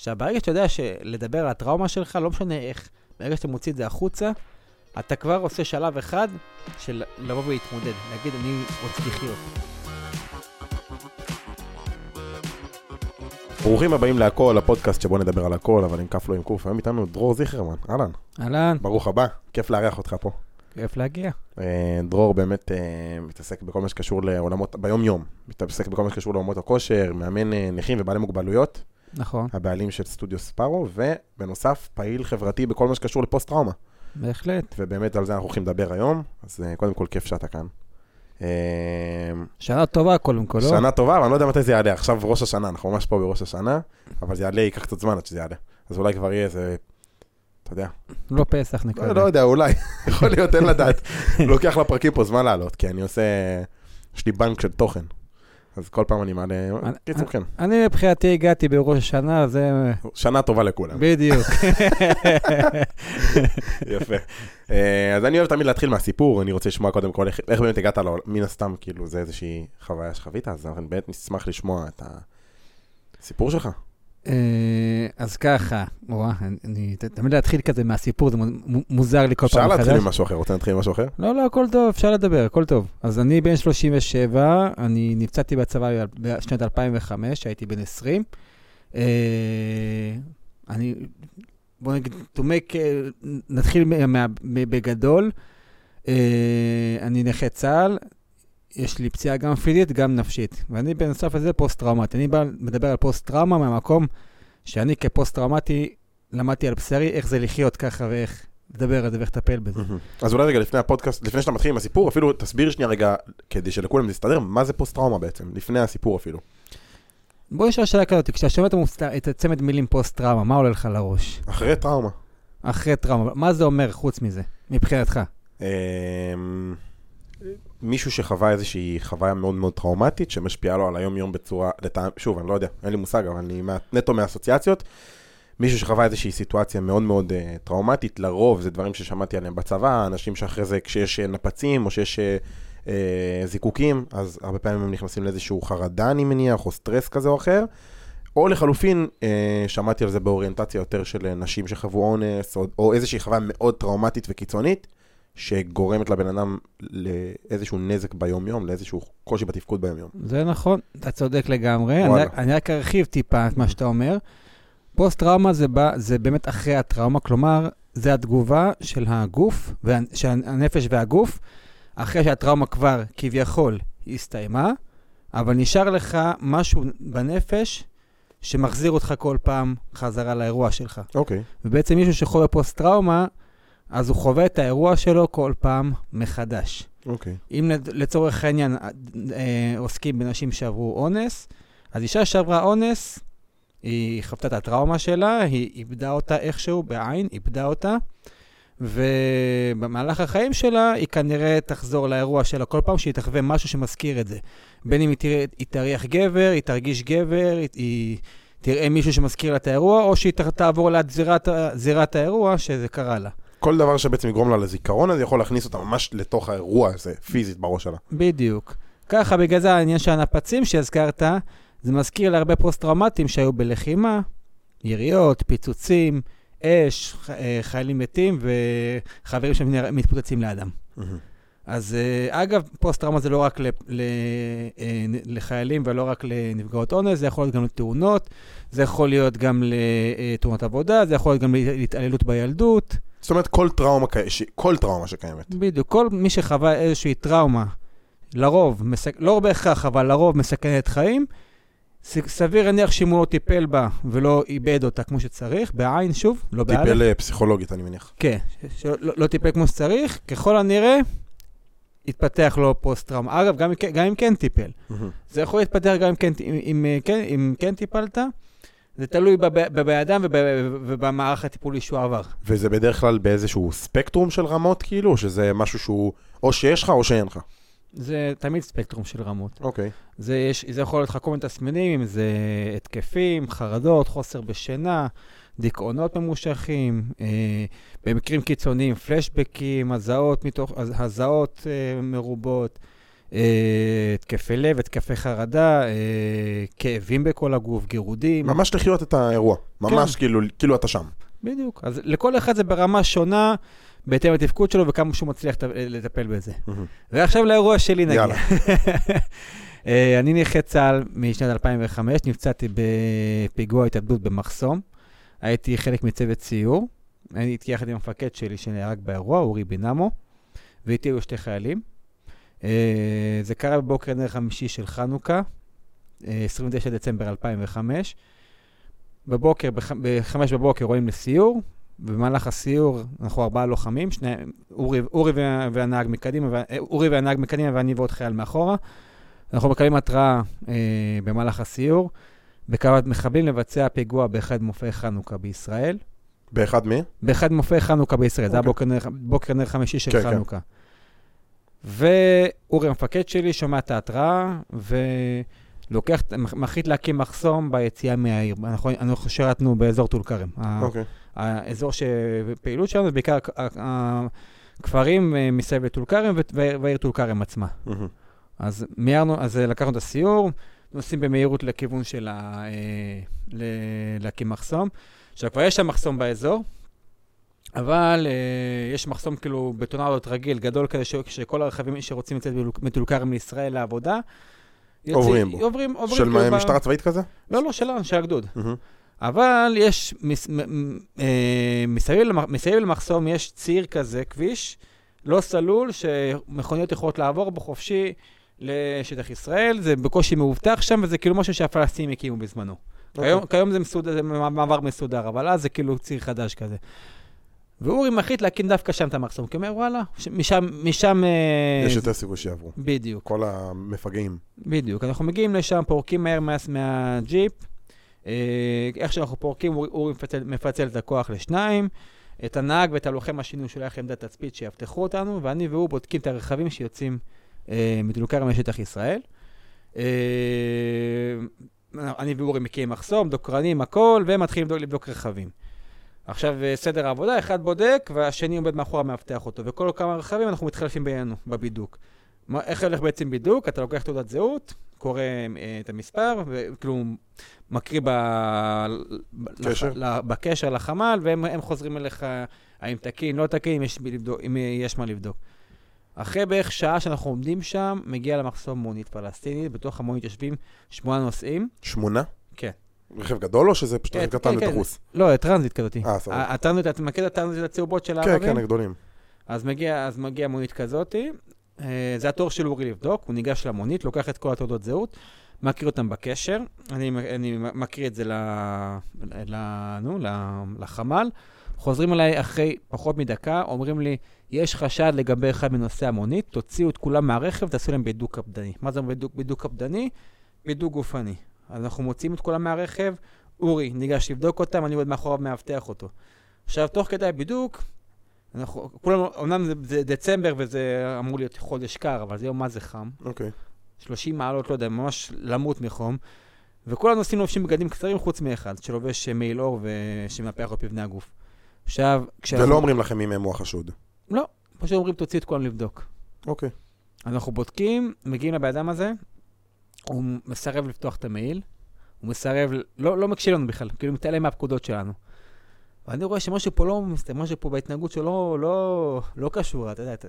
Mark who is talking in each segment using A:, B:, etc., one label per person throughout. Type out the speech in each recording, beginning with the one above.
A: עכשיו, ברגע שאתה יודע שלדבר על הטראומה שלך, לא משנה איך, ברגע שאתה מוציא את זה החוצה, אתה כבר עושה שלב אחד של לבוא ולהתמודד, להגיד, אני רוצה לחיות.
B: ברוכים הבאים להכל, הפודקאסט שבו נדבר על הכל, אבל עם כף לא עם קוף. היום איתנו דרור זיכרמן, אהלן.
A: אהלן,
B: ברוך הבא, כיף לארח אותך פה.
A: כיף להגיע.
B: אה, דרור באמת אה, מתעסק בכל מה שקשור לעולמות, ביום-יום, מתעסק בכל מה שקשור לעולמות הכושר, מאמן אה, נכים ובעלי מוגבלויות,
A: נכון,
B: הבעלים של סטודיו ספארו, ובנוסף, פעיל חברתי בכל מה שקשור לפוסט-טראומה.
A: בהחלט.
B: ובאמת על זה אנחנו הולכים לדבר היום, אז אה, קודם כל כיף שאתה כאן. אה,
A: שנה טובה קודם כל, לא?
B: שנה טובה, אבל אני לא יודע מתי זה יעלה. עכשיו ראש השנה, אנחנו ממש פה בראש השנה, אבל זה יעלה, ייקח קצת זמן עד שזה יעלה. אז אולי כבר יהיה איזה, אתה יודע,
A: לא פסח נקרא.
B: לא, לא יודע, אולי, יכול להיות, אין לדעת. לוקח לפרקים פה זמן לעלות, כי אני עושה, יש לי בנק של תוכן. אז כל פעם אני מעלה, קיצור כן,
A: אני מבחינתי הגעתי בראש השנה, זה...
B: שנה טובה לכולם.
A: בדיוק.
B: יפה. אה, אז אני אוהב תמיד להתחיל מהסיפור, אני רוצה לשמוע קודם כל איך איך באמת הגעת לעולם, מן הסתם, כאילו, זה איזושהי חוויה שחווית, אז אנחנו באמת נשמח לשמוע את הסיפור שלך.
A: אה, אז ככה, וואה, אני- תמיד להתחיל כזה מהסיפור, זה מו- מוזר לי כל
B: אפשר
A: פעם
B: להתחיל
A: מחדש.
B: עם משהו אחר, רוצה להתחיל עם משהו אחר?
A: לא, לא, הכל טוב, אפשר לדבר, הכל טוב. אז אני בן 37, אני נפצעתי בצבא בשנת 2005, הייתי בן 20. אה, אני, בוא נגיד, to make, אה, נתחיל בגדול. אני נכה צה"ל, יש לי פציעה גם פיזית, גם נפשית. ואני בנוסף לזה פוסט-טראומטי. אני בא, מדבר על פוסט-טראומה מהמקום שאני כפוסט-טראומטי למדתי על בשרי איך זה לחיות ככה ואיך לדבר על זה ואיך לטפל בזה.
B: אז אולי רגע לפני הפודקאסט, לפני שאתה מתחיל עם הסיפור, אפילו תסביר שנייה רגע, כדי שלכולם יסתדר, מה זה פוסט-טראומה בעצם, לפני הסיפור אפילו.
A: בוא נשאל שאלה כזאת, כשאתה שומע את הצמד מילים פוסט-טראומה, מה עולה לך לראש?
B: אחרי טראומה.
A: אחרי טראומה, מה זה אומר חוץ מזה, מבחינתך?
B: מישהו שחווה איזושהי חוויה מאוד מאוד טראומטית, שמשפיעה לו על היום-יום בצורה, לטעם, שוב, אני לא יודע, אין לי מושג, אבל אני מה- נטו מהאסוציאציות. מישהו שחווה איזושהי סיטואציה מאוד מאוד uh, טראומטית, לרוב זה דברים ששמעתי עליהם בצבא, אנשים שאחרי זה כשיש uh, נפצים או שיש uh, uh, זיקוקים, אז הרבה פעמים הם נכנסים לאיזשהו חרדה, אני מניח, או סטרס כזה או אחר. או לחלופין, uh, שמעתי על זה באוריינטציה יותר של נשים שחוו אונס, או, או איזושהי חוויה מאוד טראומטית וקיצונית, שגורמת לבן אדם לאיזשהו נזק ביום-יום, לאיזשהו קושי בתפקוד ביום-יום.
A: זה נכון, אתה צודק לגמרי. אני, אני רק ארחיב טיפה את מה שאתה אומר. פוסט-טראומה זה, בא, זה באמת אחרי הטראומה, כלומר, זה התגובה של הגוף, של הנפש והגוף, אחרי שהטראומה כבר כביכול הסתיימה, אבל נשאר לך משהו בנפש שמחזיר אותך כל פעם חזרה לאירוע שלך.
B: אוקיי.
A: ובעצם מישהו שחווה פוסט-טראומה, אז הוא חווה את האירוע שלו כל פעם מחדש.
B: אוקיי.
A: אם לד- לצורך העניין אה, אה, עוסקים בנשים שעברו אונס, אז אישה שעברה אונס, היא חוותה את הטראומה שלה, היא איבדה אותה איכשהו בעין, איבדה אותה, ובמהלך החיים שלה היא כנראה תחזור לאירוע שלה כל פעם שהיא תחווה משהו שמזכיר את זה. בין אם היא, תראה, היא תריח גבר, היא תרגיש גבר, היא, היא תראה מישהו שמזכיר לה את האירוע, או שהיא תעבור ליד זירת האירוע שזה קרה לה.
B: כל דבר שבעצם יגרום לה לזיכרון הזה יכול להכניס אותה ממש לתוך האירוע הזה, פיזית בראש שלה.
A: בדיוק. ככה, בגלל זה העניין של הנפצים שהזכרת, זה מזכיר להרבה פוסט-טראומטיים שהיו בלחימה, יריות, פיצוצים, אש, אה, חיילים מתים וחברים שמתפוצצים לאדם. אז אה, אגב, פוסט-טראומה זה לא רק ל- ל- אה, לחיילים ולא רק לנפגעות אונס, זה יכול להיות גם לתאונות, זה יכול להיות גם לתאונות עבודה, זה יכול להיות גם להתעללות בילדות.
B: זאת אומרת, כל טראומה, כל טראומה שקיימת.
A: בדיוק, כל מי שחווה איזושהי טראומה, לרוב, מסק... לא בהכרח, אבל לרוב מסכנת חיים, סביר להניח שאם הוא לא טיפל בה ולא איבד אותה כמו שצריך, בעין שוב, לא באלף.
B: טיפל אה, פסיכולוגית, אני מניח.
A: כן, שלא לא, לא טיפל כמו שצריך, ככל הנראה, יתפתח לו פוסט-טראומה. אגב, גם, גם אם כן טיפל. זה יכול להתפתח גם אם כן, אם, אם, אה, כן, אם כן טיפלת, זה תלוי בב- בבן אדם וב- ובמערך הטיפולי שהוא עבר.
B: וזה בדרך כלל באיזשהו ספקטרום של רמות, כאילו, שזה משהו שהוא, או שיש לך או שאין לך.
A: זה תמיד ספקטרום של רמות.
B: אוקיי.
A: זה, יש, זה יכול להיות לך כל מיני תסמינים, אם זה התקפים, חרדות, חוסר בשינה, דיכאונות ממושכים, אה, במקרים קיצוניים פלשבקים, הזעות, מתוך, הזעות אה, מרובות, התקפי לב, התקפי חרדה, אה, כאבים בכל הגוף, גירודים.
B: ממש לחיות את האירוע. ממש כאילו, כאילו אתה שם.
A: בדיוק. אז לכל אחד זה ברמה שונה, בהתאם לתפקוד שלו וכמה שהוא מצליח לט- לטפל בזה. ועכשיו לאירוע שלי נגיע.
B: יאללה.
A: אה, אני נכה צה"ל משנת 2005, נפצעתי בפיגוע התאבדות במחסום. הייתי חלק מצוות סיור. הייתי יחד עם המפקד שלי שנהרג באירוע, אורי בנאמו, ואיתי היו שתי חיילים. אה, זה קרה בבוקר נר חמישי של חנוכה, אה, 29 דצמבר 2005. בבוקר, ב-5 בבוקר רואים לסיור, ובמהלך הסיור אנחנו ארבעה לוחמים, שני, אורי, אורי וה- והנהג מקדימה, אה, אורי והנהג מקדימה ואני ועוד חייל מאחורה. אנחנו מקבלים התראה אה, במהלך הסיור, בכוונת מחבלים לבצע פיגוע באחד מופעי חנוכה בישראל.
B: באחד מי?
A: באחד מופעי חנוכה בישראל, זה היה
B: אוקיי.
A: בוקר נר, חמישי של
B: כן, כן.
A: ואורי המפקד שלי שומע את ההתראה, ולוקח, מחליט להקים מחסום ביציאה מהעיר. אנחנו, אנחנו שירתנו באזור טול כרם.
B: אוקיי.
A: האזור שהפעילות שלנו זה בעיקר הכפרים אה, מסביב לטול כרם והעיר טול כרם עצמה.
B: מהמם.
A: אז מיהרנו, אז אה, לקחנו את הסיור, נוסעים במהירות לכיוון של ה... אה, להקים מחסום. עכשיו, כבר יש שם מחסום באזור, אבל אה, יש מחסום כאילו בטונדות רגיל, גדול כזה, ש- שכל הרכבים שרוצים לצאת מטול כרם לישראל לעבודה, יוצאים-
B: עוברים בו.
A: עוברים, עוברים.
B: של
A: כאילו ב-
B: משטרה צבאית כזה?
A: לא, לא, שלנו, של הגדוד.
B: מהמם.
A: אבל יש, מס, מ, אה, מסביב, למח, מסביב למחסום יש ציר כזה, כביש, לא סלול, שמכוניות יכולות לעבור בו חופשי לשטח ישראל, זה בקושי מאובטח שם, וזה כאילו משהו שהפלסטינים הקימו בזמנו.
B: אוקיי.
A: כיום, כיום זה, מסודר, זה מעבר מסודר, אבל אז זה כאילו ציר חדש כזה. ואורי מחליט להקים דווקא שם את המחסום, כי הוא אומר, וואלה, משם, משם... אה,
B: יש יותר סיכוי שיעברו.
A: בדיוק.
B: כל המפגעים.
A: בדיוק, אנחנו מגיעים לשם, פורקים מהר מה, מהג'יפ, אה, איך שאנחנו פורקים, אורי, אורי מפצל, מפצל את הכוח לשניים, את הנהג ואת הלוחם השני הוא שולח עמדת תצפית שיאבטחו אותנו, ואני והוא בודקים את הרכבים שיוצאים אה, מדלוקר משטח ישראל. אה, אני ואורי מקימים מחסום, דוקרנים, הכל, ומתחילים לבדוק רכבים. עכשיו, אה, סדר העבודה, אחד בודק, והשני עומד מאחורה מאבטח אותו, וכל כמה רכבים אנחנו מתחלפים בינינו בבידוק. מה, איך הולך בעצם בידוק? אתה לוקח תעודת זהות, קורא אה, את המספר, וכאילו מקריא ב...
B: קשר?
A: לח... בקשר לחמ"ל, והם הם חוזרים אליך האם תקין, לא תקין, אם יש, לבדוק, אם יש מה לבדוק. אחרי בערך שעה שאנחנו עומדים שם, מגיע למחסום מונית פלסטינית, בתוך המונית יושבים שמונה נוסעים.
B: שמונה?
A: כן.
B: רכב גדול או שזה פשוט
A: כן,
B: רכב קטן
A: כן, כן.
B: ודחוס?
A: לא, טרנזיט כזאתי.
B: אה, סבבה.
A: הטרנזיט, אתה מכיר את הטרנזיט הצהובות של
B: כן,
A: הערבים?
B: כן, הגדולים.
A: אז מגיע, אז מגיע מונית כזאתי, אה, זה התור של אורי לבדוק, הוא ניגש למונית, לוקח את כל התעודות זהות, מקריא אותם בקשר, אני, אני מקריא את זה ל, ל, נו, לחמ"ל, חוזרים אליי אחרי פחות מדקה, אומרים לי, יש חשד לגבי אחד מנושאי המונית, תוציאו את כולם מהרכב, תעשו להם בידוק קפדני. מה זה בידוק, בידוק קפדני? בידוק גופני. אז אנחנו מוציאים את כולם מהרכב, אורי ניגש לבדוק אותם, אני עומד מאחוריו מאבטח אותו. עכשיו, תוך כדי הבידוק, אנחנו, כולנו, אומנם זה, זה דצמבר וזה אמור להיות חודש קר, אבל זה יום מה זה חם.
B: אוקיי.
A: 30 מעלות, לא יודע, ממש למות מחום. וכולנו עושים לובשים בגדים קצרים חוץ מאחד, שלובש מעיל אור ושמנפח את מבנה הגוף. עכשיו, כשאנחנו...
B: ולא אומרים לכם מי מהם הוא החשוד.
A: לא, פשוט אומרים, תוציא את כולם לבדוק.
B: אוקיי.
A: אנחנו בודקים, מגיעים לבן אדם הזה, הוא מסרב לפתוח את המעיל, הוא מסרב, לא, לא מקשיב לנו בכלל, כאילו מתעלם מהפקודות שלנו. ואני רואה שמשהו פה לא מסתכל, משהו פה בהתנהגות שלו לא, לא, לא קשור, אתה יודע, אתה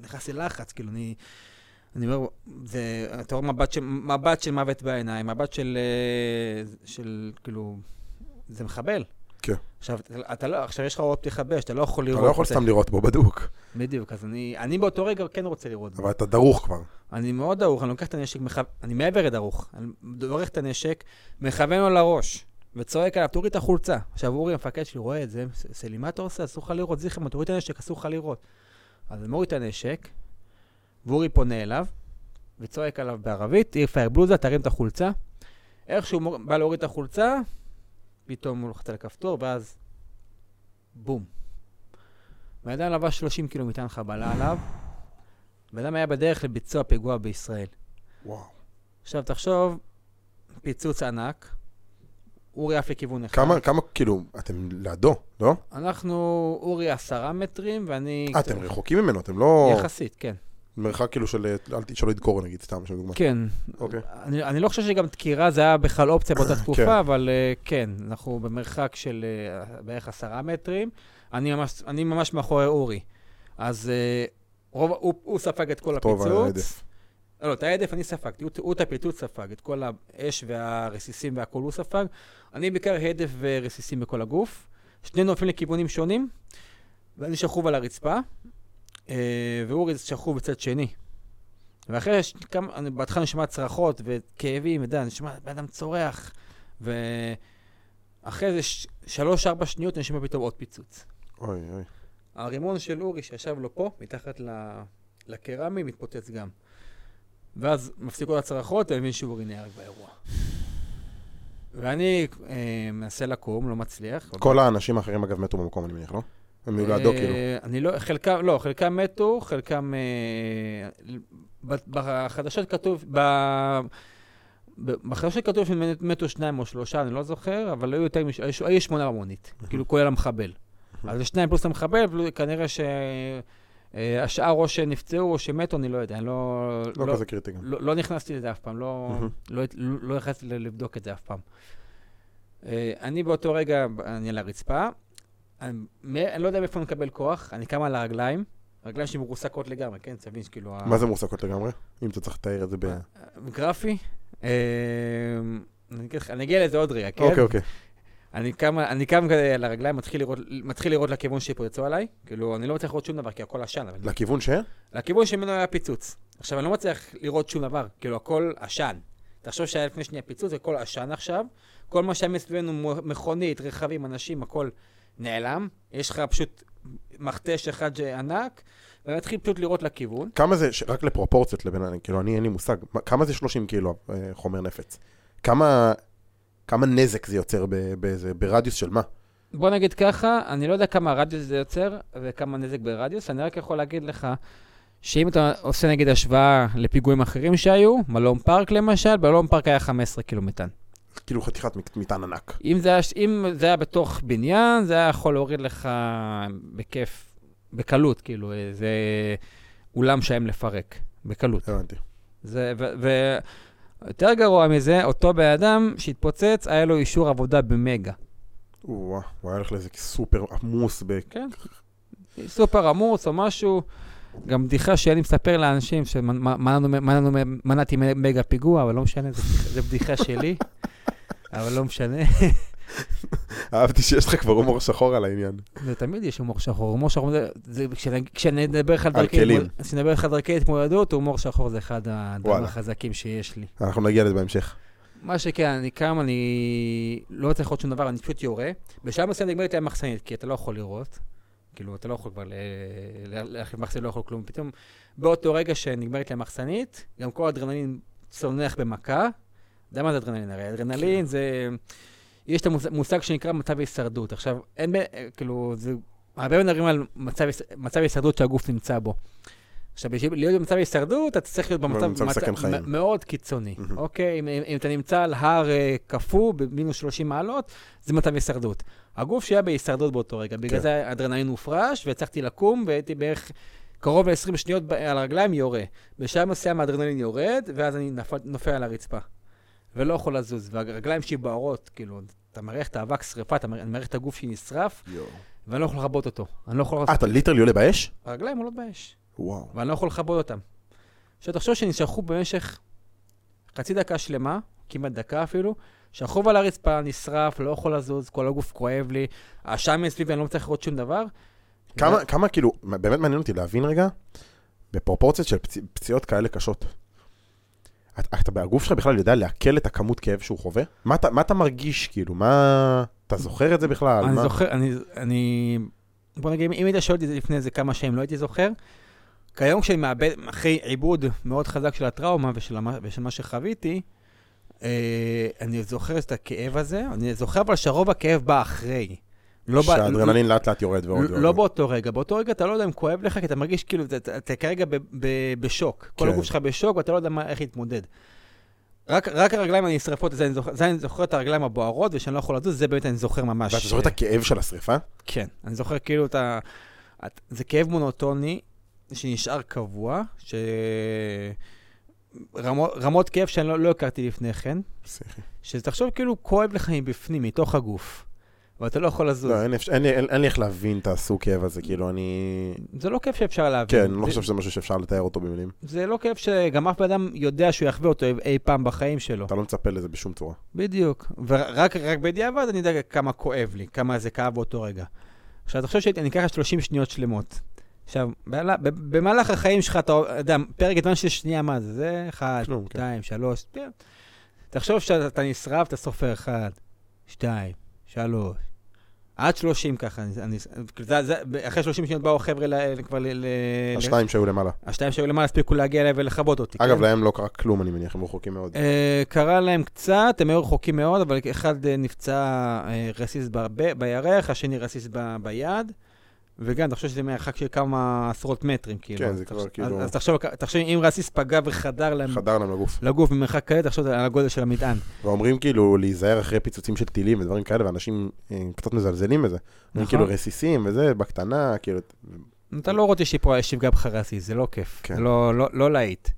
A: נכנס ללחץ, כאילו, אני, אני אומר, זה, אתה רואה מבט של, מבט של מוות בעיניים, מבט של, אה, של, כאילו, זה מחבל.
B: כן.
A: עכשיו, אתה, אתה לא, עכשיו יש לך הוראות פתיחה באש, אתה לא יכול
B: אתה
A: לראות.
B: לא יכול. סתם לראות בו בדוק,
A: בדיוק, אז אני, אני באותו רגע כן רוצה לראות. בו.
B: אבל אתה דרוך כבר.
A: אני מאוד דרוך, אני לוקח את הנשק, מכו... אני מעבר לדרוך, אני דורך את הנשק, מכוון לו לראש, וצועק עליו, תוריד את החולצה. עכשיו אורי, המפקד שלי, רואה את זה, "ס- סלי, מה אתה עושה? אסור לך לראות, זיכרמן, תוריד את הנשק, אסור לך לראות. אז אני מוריד את הנשק, ואורי פונה אליו, וצועק עליו בערבית, עיר פייר בלוזה, תרים את החולצה. איך שהוא בא להוריד את החולצה, פתאום הוא לוחץ על הכפתור, ואז בום. בן אדם לבש 30 קילו מטען חבלה עליו, בן אדם היה בדרך לביצוע פיגוע בישראל.
B: וואו.
A: עכשיו תחשוב, פיצוץ ענק, אורי עף לכיוון אחד.
B: כמה, כמה, כאילו, אתם לידו, לא?
A: אנחנו, אורי עשרה מטרים, ואני...
B: אה, אתם רחוקים ממנו, אתם לא...
A: יחסית, כן.
B: מרחק כאילו של, שלא ידקור נגיד, סתם, שם דוגמה.
A: כן.
B: אוקיי.
A: אני, אני לא חושב שגם דקירה זה היה בכלל אופציה באותה תקופה,
B: כן.
A: אבל אה, כן, אנחנו במרחק של אה, בערך עשרה מטרים. אני ממש, אני ממש מאחורי אורי. אז אה, רוב, הוא, הוא ספג את כל
B: טוב,
A: הפיצוץ.
B: ההדף.
A: לא, את ההדף אני ספגתי, הוא, הוא את הפיצוץ ספג, את כל האש והרסיסים והכול הוא ספג. אני בעיקר הדף ורסיסים בכל הגוף. שנינו נופלים לכיוונים שונים, ואני שכוב על הרצפה, אה, ואורי שכוב בצד שני. ואחרי ש- כמה, אני בהתחלה נשמע צרחות וכאבים, אתה יודע, נשמע בן אדם צורח, ואחרי ש- שלוש-ארבע שניות אני שומע פתאום עוד פיצוץ.
B: אוי, אוי.
A: הרימון של אורי שישב לו פה, מתחת ל- לקרמי, מתפוצץ גם. ואז מפסיקות הצרחות, ואני מבין שאורי נהרג באירוע. ואני אה, מנסה לקום, לא מצליח.
B: כל האנשים האחרים אגב מתו במקום, אני מניח, לא? הם היו לידו כאילו.
A: אה, אני לא, חלקם, לא, חלקם מתו, חלקם... אה, בחדשות כתוב, בחדשות כתוב שמתו שניים או שלושה, אני לא זוכר, אבל היו יותר. היו- שמונה במונית, כאילו כולל המחבל. אז זה שניים פלוס המחבל, וכנראה שהשאר או שנפצעו או שמתו, אני לא יודע, אני לא...
B: לא כזה קריטי גם.
A: לא, לא נכנסתי לזה אף פעם, לא,
B: מהמם.
A: לא, לא, לא נכנסתי לבדוק את זה אף פעם. אה, אני באותו רגע, אני על הרצפה, אני, אני לא יודע מאיפה אני מקבל כוח, אני קם על הרגליים, רגליים שמרוסקות לגמרי, כן? תבין שכאילו...
B: מה זה מועסקות לגמרי? אם אתה צריך לתאר את זה ב...
A: גרפי. אה, אני אגיע לזה עוד רגע, כן?
B: אוקיי, אוקיי.
A: אני קם, אני קם כזה על הרגליים, מתחיל לראות, מתחיל לראות לכיוון שפרצו עליי, כאילו, אני לא מצליח לראות שום דבר, כי הכל עשן, אבל...
B: לכיוון ש?
A: לכיוון שממנו היה פיצוץ. עכשיו, אני לא מצליח לראות שום דבר, כאילו, הכל עשן. תחשוב שהיה לפני שנייה פיצוץ, הכל עשן עכשיו. כל מה שהיה מסביבנו, מכונית, רכבים, אנשים, הכל נעלם. יש לך פשוט מכתש אחד ענק, ואני מתחיל פשוט לראות לכיוון.
B: כמה זה, ש- רק לפרופורציות לבין, כאילו, אני אין לי מושג, מה- כמה זה 30 קילו אה, חומר נפץ? כמה, כמה נזק זה יוצר ב- באיזה, ברדיוס של מה?
A: בוא נגיד ככה, אני לא יודע כמה רדיוס זה יוצר וכמה נזק ברדיוס, אני רק יכול להגיד לך שאם אתה עושה נגיד השוואה לפיגועים אחרים שהיו, מלון פארק למשל, במלון פארק היה 15 קילו מטען.
B: כאילו חתיכת מטען ענק.
A: אם זה, היה, אם זה היה בתוך בניין, זה היה יכול להוריד לך בכיף, בקלות, כאילו, זה אולם שהם לפרק, בקלות.
B: הבנתי.
A: זה, ו, ו, יותר גרוע מזה, אותו בן אדם שהתפוצץ, היה לו אישור עבודה במגה.
B: הוא היה הולך לאיזה סופר עמוס ב...
A: כן. סופר עמוס או משהו. גם בדיחה שאני מספר לאנשים שמנעתי מגה פיגוע, אבל לא משנה, זו בדיחה שלי, אבל לא משנה.
B: אהבתי שיש לך כבר הומור שחור על העניין.
A: זה תמיד יש הומור שחור. הומור שחור אדבר לך על דרכי התמודדות, הומור שחור זה אחד הדברים. החזקים שיש לי.
B: אנחנו נגיע לזה בהמשך.
A: מה שכן, אני קם, אני לא צריך לראות שום דבר, אני פשוט יורה. בשלב מסוים נגמרת לי המחסנית, כי אתה לא יכול לראות. כאילו, אתה לא יכול כבר להחליף מחסנית, לא יכול כלום. פתאום, באותו רגע שנגמרת לי המחסנית, גם כל האדרנלין צונח במכה. יודע מה זה אדרנלין הרי? אדרנלין זה... יש את המושג שנקרא מצב הישרדות. עכשיו, אין, ב- כאילו, זה... הרבה מדברים על מצב, היש- מצב הישרדות שהגוף נמצא בו. עכשיו, בשביל להיות במצב הישרדות, אתה צריך להיות במצב מאוד קיצוני. אוקיי? אם, אם, אתה נמצא על הר אה, קפוא במינוס 30 מעלות, זה מצב הישרדות. הגוף שהיה בהישרדות באותו רגע, בגלל
B: כן.
A: זה האדרנלין הופרש, והצלחתי לקום, והייתי בערך קרוב ל-20 שניות על הרגליים יורה. בשלב מסוים האדרנלין יורד, ואז אני נופל על הרצפה. ולא יכול לזוז, והרגליים שלי בוערות, כאילו, אתה מריח את האבק שריפה, אתה מריח- אני מריח את הגוף שלי נשרף, ואני לא יכול לכבות אותו. אני לא יכול...
B: אה, אתה ליטרלי עולה באש?
A: הרגליים עולות באש.
B: וואו.
A: ואני לא יכול לכבות אותם. עכשיו תחשוב שנשכחו במשך חצי דקה שלמה, כמעט דקה אפילו, שכוב על הרצפה, נשרף, לא יכול לזוז, כל הגוף כואב לי, העשן מסביבי, אני לא מצליח לראות שום דבר.
B: כמה, כמה, כאילו, באמת מעניין אותי להבין רגע, בפרופורציות של פצ... פציעות כאלה קשות. אתה, אתה, הגוף שלך בכלל יודע לעכל את הכמות כאב שהוא חווה? מה אתה, מה אתה מרגיש, כאילו, מה... אתה זוכר את זה בכלל?
A: אני
B: מה...
A: זוכר, אני, אני... בוא נגיד, אם היית שואל אותי את זה לפני איזה כמה שנים, לא הייתי זוכר. כיום כשאני מאבד, אחרי עיבוד מאוד חזק של הטראומה ושל, המה- ושל מה שחוויתי, אה, אני זוכר את הכאב הזה, אני זוכר אבל שרוב הכאב בא אחרי. לא
B: שהאדרנלין לאט לאט יורד ועוד
A: לא,
B: ועוד.
A: לא באותו רגע, באותו רגע אתה לא יודע אם כואב לך, כי אתה מרגיש כאילו, אתה, אתה, כרגע ב, ב, בשוק. כל
B: כן.
A: הגוף שלך בשוק ואתה לא יודע מה, איך להתמודד. רק, רק הרגליים הנשרפות, זה אני זוכר, זה אני זוכר את הרגליים הבוערות ושאני לא יכול לזוז, זה באמת אני זוכר ממש.
B: ואתה זוכר את הכאב של השריפה?
A: כן, אני זוכר כאילו את ה... את- זה כאב מונוטוני, שנשאר קבוע, ש... רמות, רמות כאב שאני לא, לא הכרתי לפני כן. שתחשוב כאילו כואב לך מבפנים, מתוך הגוף, ואתה לא יכול לזוז.
B: לא, אין, אין, אין, אין לי איך להבין את הסוג כאב הזה, כאילו, אני...
A: זה לא כיף שאפשר להבין.
B: כן, אני לא חושב שזה משהו שאפשר לתאר אותו במילים.
A: זה לא כיף שגם אף בן אדם יודע שהוא יחווה אותו אי פעם בחיים שלו.
B: אתה לא מצפה לזה בשום צורה.
A: בדיוק. ורק רק בדיעבד אני יודע כמה כואב לי, כמה זה כאב באותו רגע. עכשיו, תחשוב שאני אקח 30 שניות שלמות. עכשיו, במהלך החיים שלך, אתה יודע, פרק זמן של שנייה, מה זה? זה אחד,
B: כלום, כן.
A: שתיים, שלוש. כן. תחשוב שאתה נשרף, אתה סופר אחד, שתיים, שלוש, עד 30 ככה. אני, אני, זה, זה, אחרי 30 שניות באו החבר'ה ל- כבר ל... ל-
B: השתיים שהיו למעלה.
A: השתיים שהיו למעלה הספיקו להגיע אליי ולכבות אותי.
B: אגב,
A: כן?
B: להם לא קרה כלום, אני מניח, הם רחוקים מאוד.
A: אה, קרה להם קצת, הם היו רחוקים מאוד, אבל אחד נפצע אה, רסיס בירך, השני רסיס ב- ביד, וגם, תחשוב שזה מרחק של כמה עשרות מטרים, כאילו.
B: כן, זה כבר כאילו-
A: אז תחשוב, תחשוב, אם רסיס פגע וחדר להם
B: חדר להם לגוף.
A: לגוף ממרחק כאלה, תחשוב על הגודל של המטען.
B: ואומרים כאילו להיזהר אחרי פיצוצים של טילים ודברים כאלה, ואנשים אה, קצת מזלזלים בזה.
A: נכון.
B: כאילו רסיסים וזה, בקטנה, כאילו...
A: אתה לא רוצה שיפוע- שיפגע בך רסיס, זה לא כיף.
B: כן.
A: לא- לא לא להיט.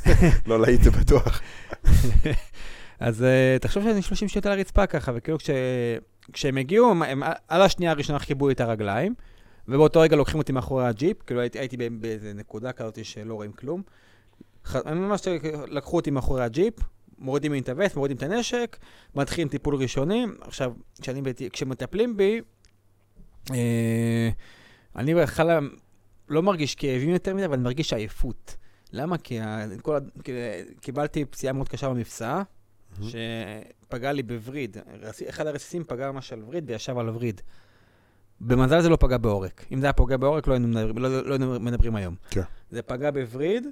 B: לא להיט זה בטוח.
A: אז uh, תחשוב שאני 30 שניות על הרצפה ככה, וכאילו כש... כשהם הגיעו, הם, על השנייה הראשונה חיבו את הרגליים, ובאותו רגע לוקחים אותי מאחורי הג'יפ, כאילו הייתי, הייתי באיזה נקודה כזאת שלא רואים כלום. ח... הם ממש לקחו אותי מאחורי הג'יפ, מורידים לי את הווסט, מורידים את הנשק, מתחילים טיפול ראשוני. עכשיו, כשאני, כשמטפלים בי, אה, אני בהתחלה לא מרגיש כאבים יותר מדי, אבל אני מרגיש עייפות. למה? כי ה... כל... ה- כי- קיבלתי פציעה מאוד קשה במפסעה, שפגע לי בווריד. אחד הרסיסים פגע ממש על וריד וישב על הווריד. במזל זה לא פגע בעורק. אם זה היה פוגע בעורק, לא היינו מדברים, לא, לא היינו מדברים היום.
B: כן.
A: זה פגע בווריד,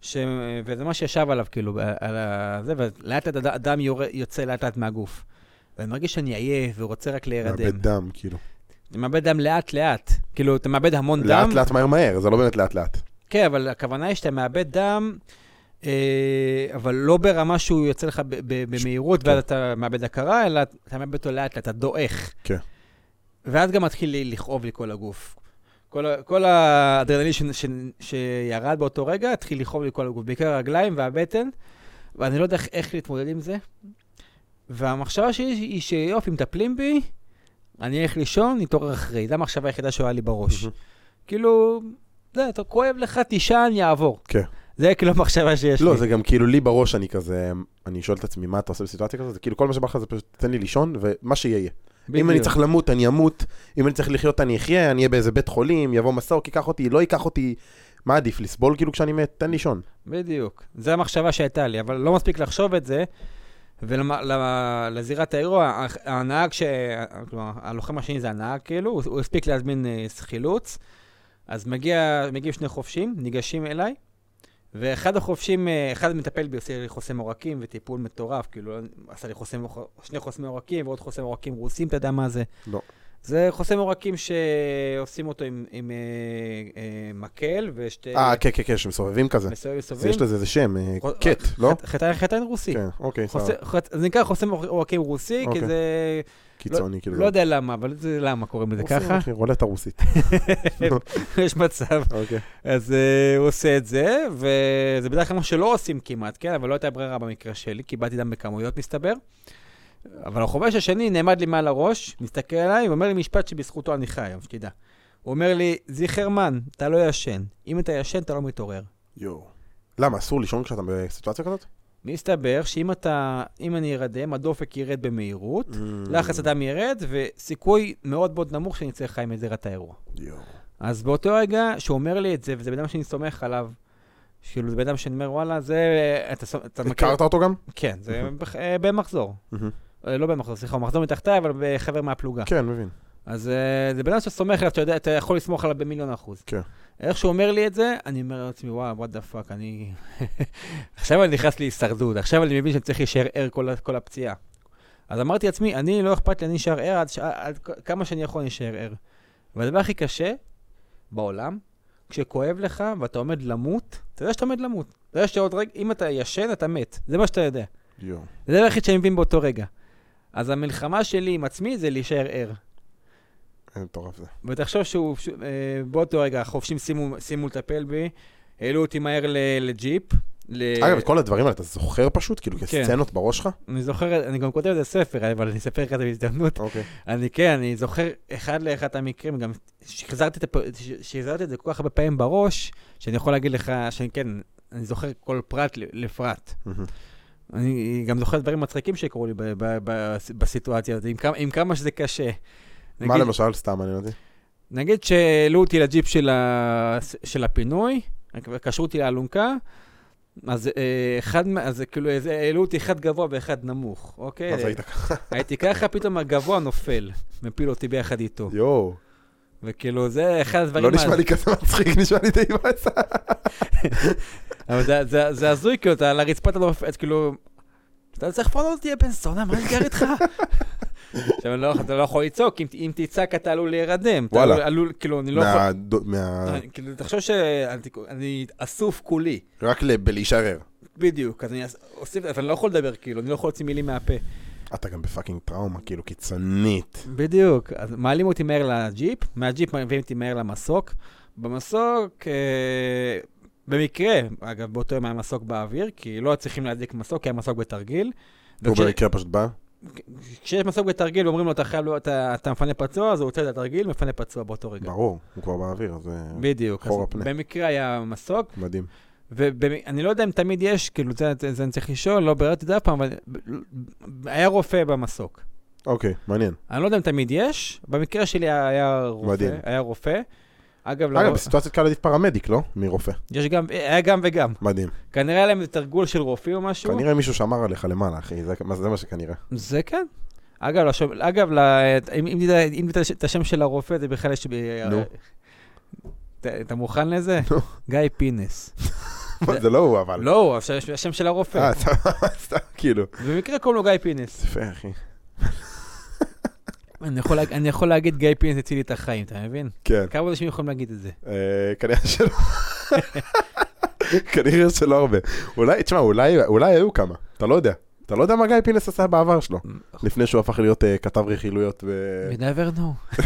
A: ש... וזה מה שישב עליו, כאילו, על. זה, ולאט לאט הד- הדם יור... יוצא לאט לאט מהגוף. ואני מרגיש שאני עייף ורוצה רק להירדם.
B: מאבד דם, כאילו.
A: אני מאבד דם לאט לאט. כאילו, אתה מאבד המון דם.
B: לאט לאט מהר מהר, זה לא באמת לאט לאט.
A: כן, אבל הכוונה היא שאתה מאבד דם, אה, אבל לא ברמה שהוא יוצא לך במהירות,
B: כן.
A: ואז אתה מאבד הכרה, אלא אתה מאבד אותו לאט, אתה דועך.
B: כן.
A: ואז גם מתחיל לכאוב לי כל הגוף. כל, כל האדרנלין ש, ש, שירד באותו רגע, התחיל לכאוב לי כל הגוף, בעיקר הרגליים והבטן, ואני לא יודע איך, איך להתמודד עם זה. והמחשבה שלי היא שיופי, מטפלים בי, אני אלך לישון, נתעורר אחרי. זו המחשבה היחידה שהייתה לי בראש. כאילו, זה, אתה כואב לך, תישן, יעבור.
B: כן.
A: זה כאילו המחשבה שיש
B: לא,
A: לי.
B: זה גם כאילו לי בראש אני כזה, אני שואל את עצמי מה אתה עושה בסיטואציה כזאת, זה כאילו כל מה שבא לך זה פשוט תן לי לישון ומה שיהיה יהיה. אם אני. צריך למות אני אמות, אם אני צריך לחיות אני אחיה, אני אהיה באיזה בית חולים, יבוא מסוק, ייקח אותי, לא ייקח אותי, מה עדיף, לסבול כאילו כשאני מת, תן לישון.
A: בדיוק. זו המחשבה שהייתה לי, אבל לא מספיק לחשוב את זה, ולזירת האירוע, הנהג, ש... כלומר, הלוחם השני זה הנהג, כאילו, הוא, הספיק להזמין אה, חילוץ, אז מגיע, מגיעים שני חובשים, ניגשים אליי, ואחד החובשים, אה, אחד מטפל בי, עושה לי חוסם עורקים וטיפול מטורף, כאילו, עשה לי חוסם, שני חוסמי עורקים ועוד חוסם עורקים רוסים, אתה יודע מה זה?
B: לא.
A: זה חוסם עורקים שעושים אותו עם, עם אה, אה, מקל ושתי...
B: אה, כן, כן, כן, שמסובבים כזה.
A: מסובב
B: אז
A: מסובבים.
B: יש לזה איזה שם, אה,
A: חו-
B: קט, לא?
A: חט- חטא- חטאין רוסי.
B: כן, אוקיי, סבבה.
A: חט- זה נקרא חוסם עורקים רוסי, כי
B: אוקיי.
A: זה...
B: קיצוני, כאילו.
A: לא יודע למה, אבל זה למה קוראים לזה ככה.
B: רולטה רוסית.
A: יש מצב.
B: אוקיי.
A: אז אה, הוא עושה את זה, וזה בדרך כלל מה שלא עושים כמעט, כן? אבל לא הייתה ברירה במקרה שלי, קיבלתי דם בכמויות, מסתבר. אבל החובש השני נעמד לי מעל הראש, מסתכל עליי, ואומר לי משפט שבזכותו אני חי היום, שתדע. הוא אומר לי, זיכרמן, אתה לא ישן. אם אתה ישן, אתה לא מתעורר.
B: יואו. למה, אסור לישון כשאתה בסיטואציה כזאת?
A: מסתבר שאם אתה, אם אני ארדם, הדופק ירד במהירות,
B: Mm.
A: לחץ הדם ירד, וסיכוי מאוד מאוד נמוך שאני אצא חי מזירת האירוע.
B: יואו.
A: אז באותו רגע שהוא אומר לי את זה, וזה בן אדם שאני סומך עליו, כאילו זה בן אדם שאני אומר, וואלה, זה... אתה, אתה מכיר...
B: הכרת אותו גם?
A: כן, זה בח- אה, לא בן מחזור, סליחה, הוא מחזור מתחתיי, אבל חבר מהפלוגה.
B: כן, מבין.
A: אז אה, זה בן אדם שאתה סומך עליו, אתה יודע, אתה יכול לסמוך עליו במיליון אחוז.
B: כן.
A: איך שהוא אומר לי את זה, אני אומר לעצמי, וואו, what the fuck, אני... עכשיו אני נכנס להישרדות, עכשיו אני מבין שאני צריך להישאר ער כל, הפציעה. אז אמרתי לעצמי, אני, לא אכפת לי, אני אשאר ער עד, כמה שאני יכול, אני אשאר ער. והדבר הכי קשה בעולם, כשכואב לך ואתה עומד למות, אתה יודע שאתה עומד למות. אתה יודע שעוד רגע, אם אתה ישן, אתה מת. זה מה שאתה יודע.
B: יואו.
A: זה הדבר היחיד שאני מבין באותו רגע. אז המלחמה שלי עם עצמי זה להישאר ער.
B: איזה מטורף זה.
A: ותחשוב שהוא, ש- אה, באותו רגע החובשים סיימו סיימו לטפל בי, העלו אותי מהר ל- לג'יפ. ל-
B: אגב, את כל הדברים האלה אתה זוכר פשוט? כאילו
A: כן.
B: כסצנות בראש שלך?
A: אני זוכר, אני גם כותב את זה ספר, אבל אני אספר לך את זה בהזדמנות.
B: אוקיי.
A: אני כן, אני זוכר אחד לאחד את המקרים, גם שחזרתי את, הפ- שחזרתי את זה כל כך הרבה פעמים בראש, שאני יכול להגיד לך שאני כן, אני זוכר כל פרט לפרט.
B: מהמם.
A: אני גם זוכר דברים מצחיקים שקרו לי בסיטואציה הזאת, עם כמה, עם כמה שזה קשה.
B: מה
A: נגיד-
B: למשל? סתם מעניין אותי.
A: נגיד שהעלו אותי לג'יפ של, ה... של הפינוי, קשרו אותי לאלונקה, אז אה, אחד, מה- אז כאילו העלו אותי אחד גבוה ואחד נמוך, אוקיי?
B: אז היית ככה.
A: הייתי ככה, פתאום הגבוה נופל, מפיל אותי ביחד איתו.
B: יואו.
A: וכאילו, זה אחד הדברים...
B: לא נשמע לי כזה מצחיק, נשמע לי די באסה.
A: אבל זה- זה- זה הזוי, כאילו, אתה על הרצפה אתה לא... כאילו... אתה צריך לפנות אותי, יא בן זונה, מה נסגר איתך? עכשיו, לא- אתה לא יכול לצעוק, אם תצעק אתה עלול להירדם.
B: וואלה.
A: עלול- כאילו, אני לא יכול...
B: מה...
A: אה, כאילו, תחשוב שאני אסוף כולי,
B: רק בלהישאר.
A: בדיוק, אז אני אסוף, אבל אני לא יכול לדבר, כאילו, אני לא יכול להוציא מילים מהפה.
B: אתה גם ב fucking טראומה, כאילו קיצונית.
A: בדיוק, אז מעלים אותי מהר לג'יפ, מהג'יפ מביאים אותי מהר למסוק. במסוק, אה, במקרה, אגב, באותו יום היה מסוק באוויר, כי לא צריכים להדליק מסוק, כי היה מסוק בתרגיל.
B: הוא
A: וכש-
B: במקרה פשוט בא.
A: כשיש מסוק בתרגיל, אומרים לו, אתה חייב, לא- אתה אתה מפנה פצוע, אז הוא רוצה את התרגיל, מפנה פצוע באותו רגע.
B: ברור, הוא כבר באוויר, אז
A: בדיוק.
B: חור הפנה.
A: במקרה היה מסוק,
B: מדהים.
A: ואני לא יודע אם תמיד יש, כאילו, זה, זה, אני צריך לשאול, לא ביררתי את זה אף פעם, אבל היה רופא במסוק.
B: אוקיי, מעניין.
A: אני לא יודע אם תמיד יש, במקרה שלי היה, היה רופא.
B: מדהים.
A: היה רופא. אגב,
B: אגב,
A: לרוב-
B: בסיטואציות כאלה עדיף פרמדיק, לא? מרופא.
A: יש גם, היה גם וגם.
B: מדהים.
A: כנראה היה להם תרגול של רופאים או משהו.
B: כנראה מישהו שמר עליך למעלה, אחי, זה זה מה שכנראה.
A: זה כן. אגב, לשום, אגב ל, אם, אם, אם את השם של הרופא, זה בכלל יש...
B: נו.
A: אתה, מוכן לזה?
B: נו.
A: גיא פינס.
B: זה לא הוא, אבל.
A: לא, הוא, השם- של הרופא.
B: אה, סתם, כאילו.
A: במקרה קוראים לו גיא פינס.
B: יפה, אחי.
A: אני יכול, להגיד גיא פינס הציל לי את החיים, אתה מבין?
B: כן.
A: כמה אנשים יכולים להגיד את זה?
B: אה, כנראה שלא. כנראה שלא הרבה. אולי, תשמע, אולי היו כמה, אתה לא יודע. אתה לא יודע מה גיא פינס עשה בעבר שלו, לפני שהוא הפך להיות אה, כתב רכילויות ו...
A: We never know.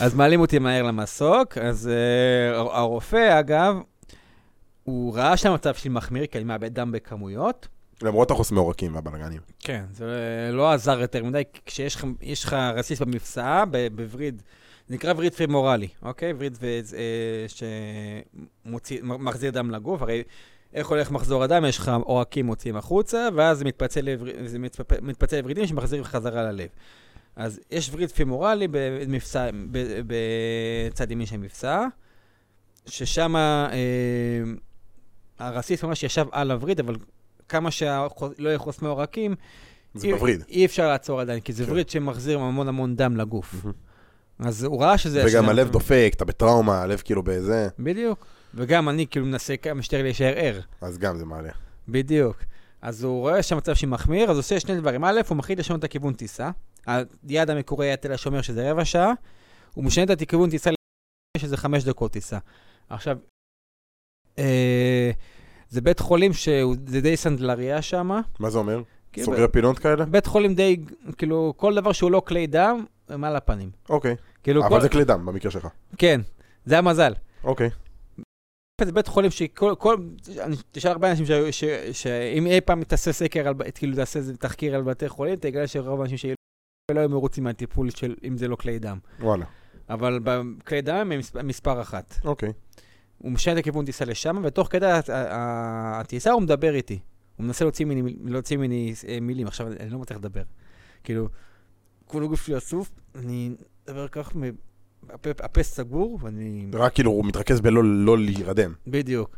A: אז מעלים אותי מהר למסוק, אז uh, הרופא, אגב, הוא ראה שהמצב שלי מחמיר, כי אני מאבד דם בכמויות.
B: למרות החוס מעורקים והבלגנים.
A: כן, זה לא עזר יותר מדי, כשיש לך- רסיס במפסעה, בווריד, זה נקרא וריד פרימורלי, אוקיי? וריד אה, שמחזיר דם לגוף, הרי איך הולך מחזור הדם? יש לך עורקים מוציאים החוצה, ואז זה מתפצל, לויר- זה מתפ- מתפצל לוורידים שמחזירים חזרה ללב. אז יש וריד פימורלי במפסע, בצד ימין של המפסעה, ששם אה, הרסיס ממש ישב על הווריד, אבל כמה שלא יכוס מעורקים,
B: זה
A: אי-
B: בווריד.
A: אי אפשר לעצור עדיין, כי זה
B: כן.
A: וריד שמחזיר המון המון דם לגוף. אז הוא ראה שזה...
B: וגם הלב דופק, אתה בטראומה, הלב כאילו בזה,
A: בדיוק. וגם אני כאילו מנסה כמה שיותר להישאר ער.
B: אז גם זה מעלה.
A: בדיוק. אז הוא רואה שהמצב שלי מחמיר, אז הוא עושה שני דברים. א', הוא מחליט לשנות את הכיוון טיסה. היעד המקורי היה תל השומר, שזה רבע שעה. הוא משנה את הכיוון טיסה שזה חמש דקות טיסה. עכשיו, אה, זה בית חולים שהוא זה די סנדלריה שם.
B: מה זה אומר?
A: כאילו,
B: סוגר פינות כאלה?
A: בית חולים די, כאילו, כל דבר שהוא לא כלי דם, הם על הפנים.
B: אוקיי.
A: כאילו, כל...
B: אבל זה כלי דם במקרה שלך.
A: כן, זה המזל.
B: אוקיי.
A: זה בית חולים שכל, כל, אני תשאל הרבה אנשים שאם אי פעם תעשה סקר, על, ב- כאילו תעשה איזה תחקיר על בתי חולים, תגלה שרוב האנשים שלא היו מרוצים מהטיפול של אם זה לא כלי דם.
B: וואלה.
A: אבל בכלי דם הם מספר, אחת.
B: אוקיי.
A: הוא משנה את הכיוון טיסה לשם, ותוך כדי הטיסה הוא מדבר איתי. הוא מנסה להוציא ממני, להוציא ממני אה, מילים, עכשיו אני לא מצליח לדבר. כאילו, כל הגוף שלי אסוף, אני מדבר כך, הפה, הפה סגור, ואני...
B: רק כאילו הוא מתרכז בלא לא להירדם.
A: בדיוק.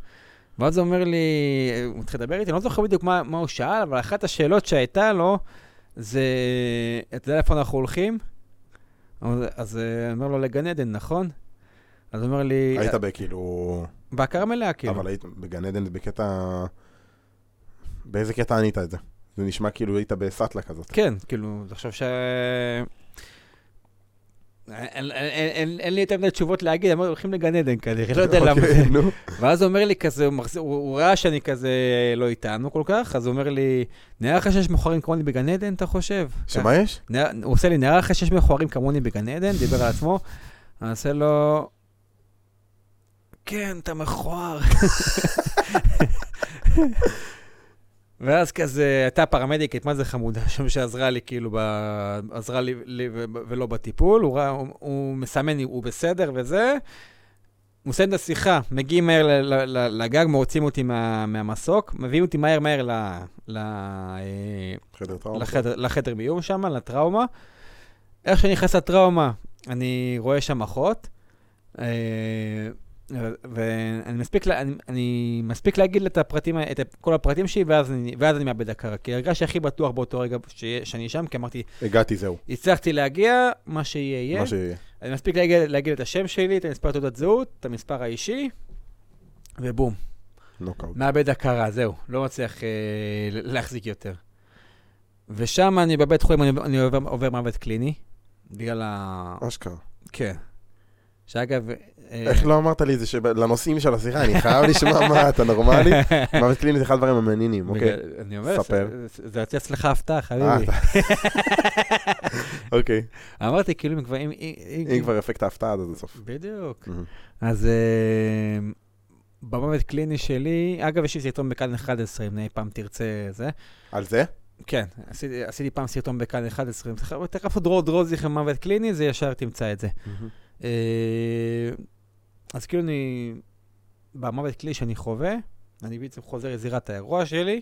A: ואז הוא אומר לי, הוא מתחיל לדבר איתי, אני לא זוכר בדיוק מה, מה הוא שאל, אבל אחת השאלות שהייתה לו, זה, אתה יודע לאיפה אנחנו הולכים? אז- אז אה, אני אומר לו, לגן עדן, נכון? אז הוא אומר לי,
B: היית בכאילו...
A: בהכרה מלאה, כאילו.
B: אבל היית בגן עדן בקטע... באיזה קטע ענית את זה? זה נשמע כאילו היית בסאטלה כזאת.
A: כן, כאילו, תחשוב ש... אין- לי יותר מדי תשובות להגיד, הם הולכים לגן עדן כנראה, לא יודע למה
B: אוקיי,
A: זה.
B: נו.
A: ואז הוא אומר לי כזה, הוא ראה שאני כזה לא איתנו כל כך, אז הוא אומר לי, נראה לך שיש מכוערים כמוני בגן עדן, אתה חושב?
B: שמה יש?
A: הוא עושה לי, נראה לך שיש מכוערים כמוני בגן עדן, דיבר על עצמו, אני עושה לו, כן, אתה מכוער. ואז כזה, הייתה פרמדיקית, מה זה חמודה, שם שעזרה לי, כאילו, ב... עזרה לי, לי ו... ולא בטיפול, הוא, ראה, הוא, הוא מסמן, הוא בסדר וזה. הוא מסיים את השיחה, מגיעים מהר ל- ל- ל- לגג, מוצאים אותי מה, מהמסוק, מביאים אותי מהר מהר ל, ל, אה,
B: חדר טראומה.
A: לחדר, לחדר מיון שם, לטראומה. איך שאני נכנס לטראומה, אני רואה שם אחות, אה, ואני מספיק, אני, אני מספיק להגיד את, הפרטים, את כל הפרטים שלי, ואז אני, ואז אני מאבד הכרה. כי הרגשתי הכי בטוח באותו רגע שיה- שאני שם, כי אמרתי,
B: הגעתי, זהו.
A: הצלחתי להגיע, מה שיהיה יהיה.
B: מה שיהיה.
A: אני מספיק להגיד, להגיד את השם שלי, את המספר תעודת זהות, את המספר האישי, ובום,
B: נוקאוט.
A: מאבד הכרה, זהו, לא מצליח אה, להחזיק יותר. ושם אני בבית חולים, אני, אני עובר, עובר מוות קליני, בגלל ה...
B: אשכרה.
A: כן. שאגב... אה,
B: איך לא אמרת לי את זה שלנושאים של השיחה, אני חייב לשמוע מה, אתה נורמלי? מוות קליני זה אחד הדברים המעניינים, אוקיי?
A: אני אומר. זה- יוצא אצלך הפתעה,
B: אה,
A: חביבי.
B: אוקיי.
A: אמרתי, כאילו, אם כבר... אם-
B: כבר אפקט ההפתעה עד הסוף.
A: בדיוק. אז אה, במוות קליני שלי, אגב, יש לי סרטון בכאן 11, אם אי פעם תרצה זה.
B: על זה?
A: כן, עשיתי, עשיתי פעם סרטון בכאן 11, תחפשו דרור דרוזיכם מוות קליני, זה ישר תמצא את זה. אה, אז כאילו אני, במוות קליני שאני חווה, אני בעצם חוזר לזירת האירוע שלי,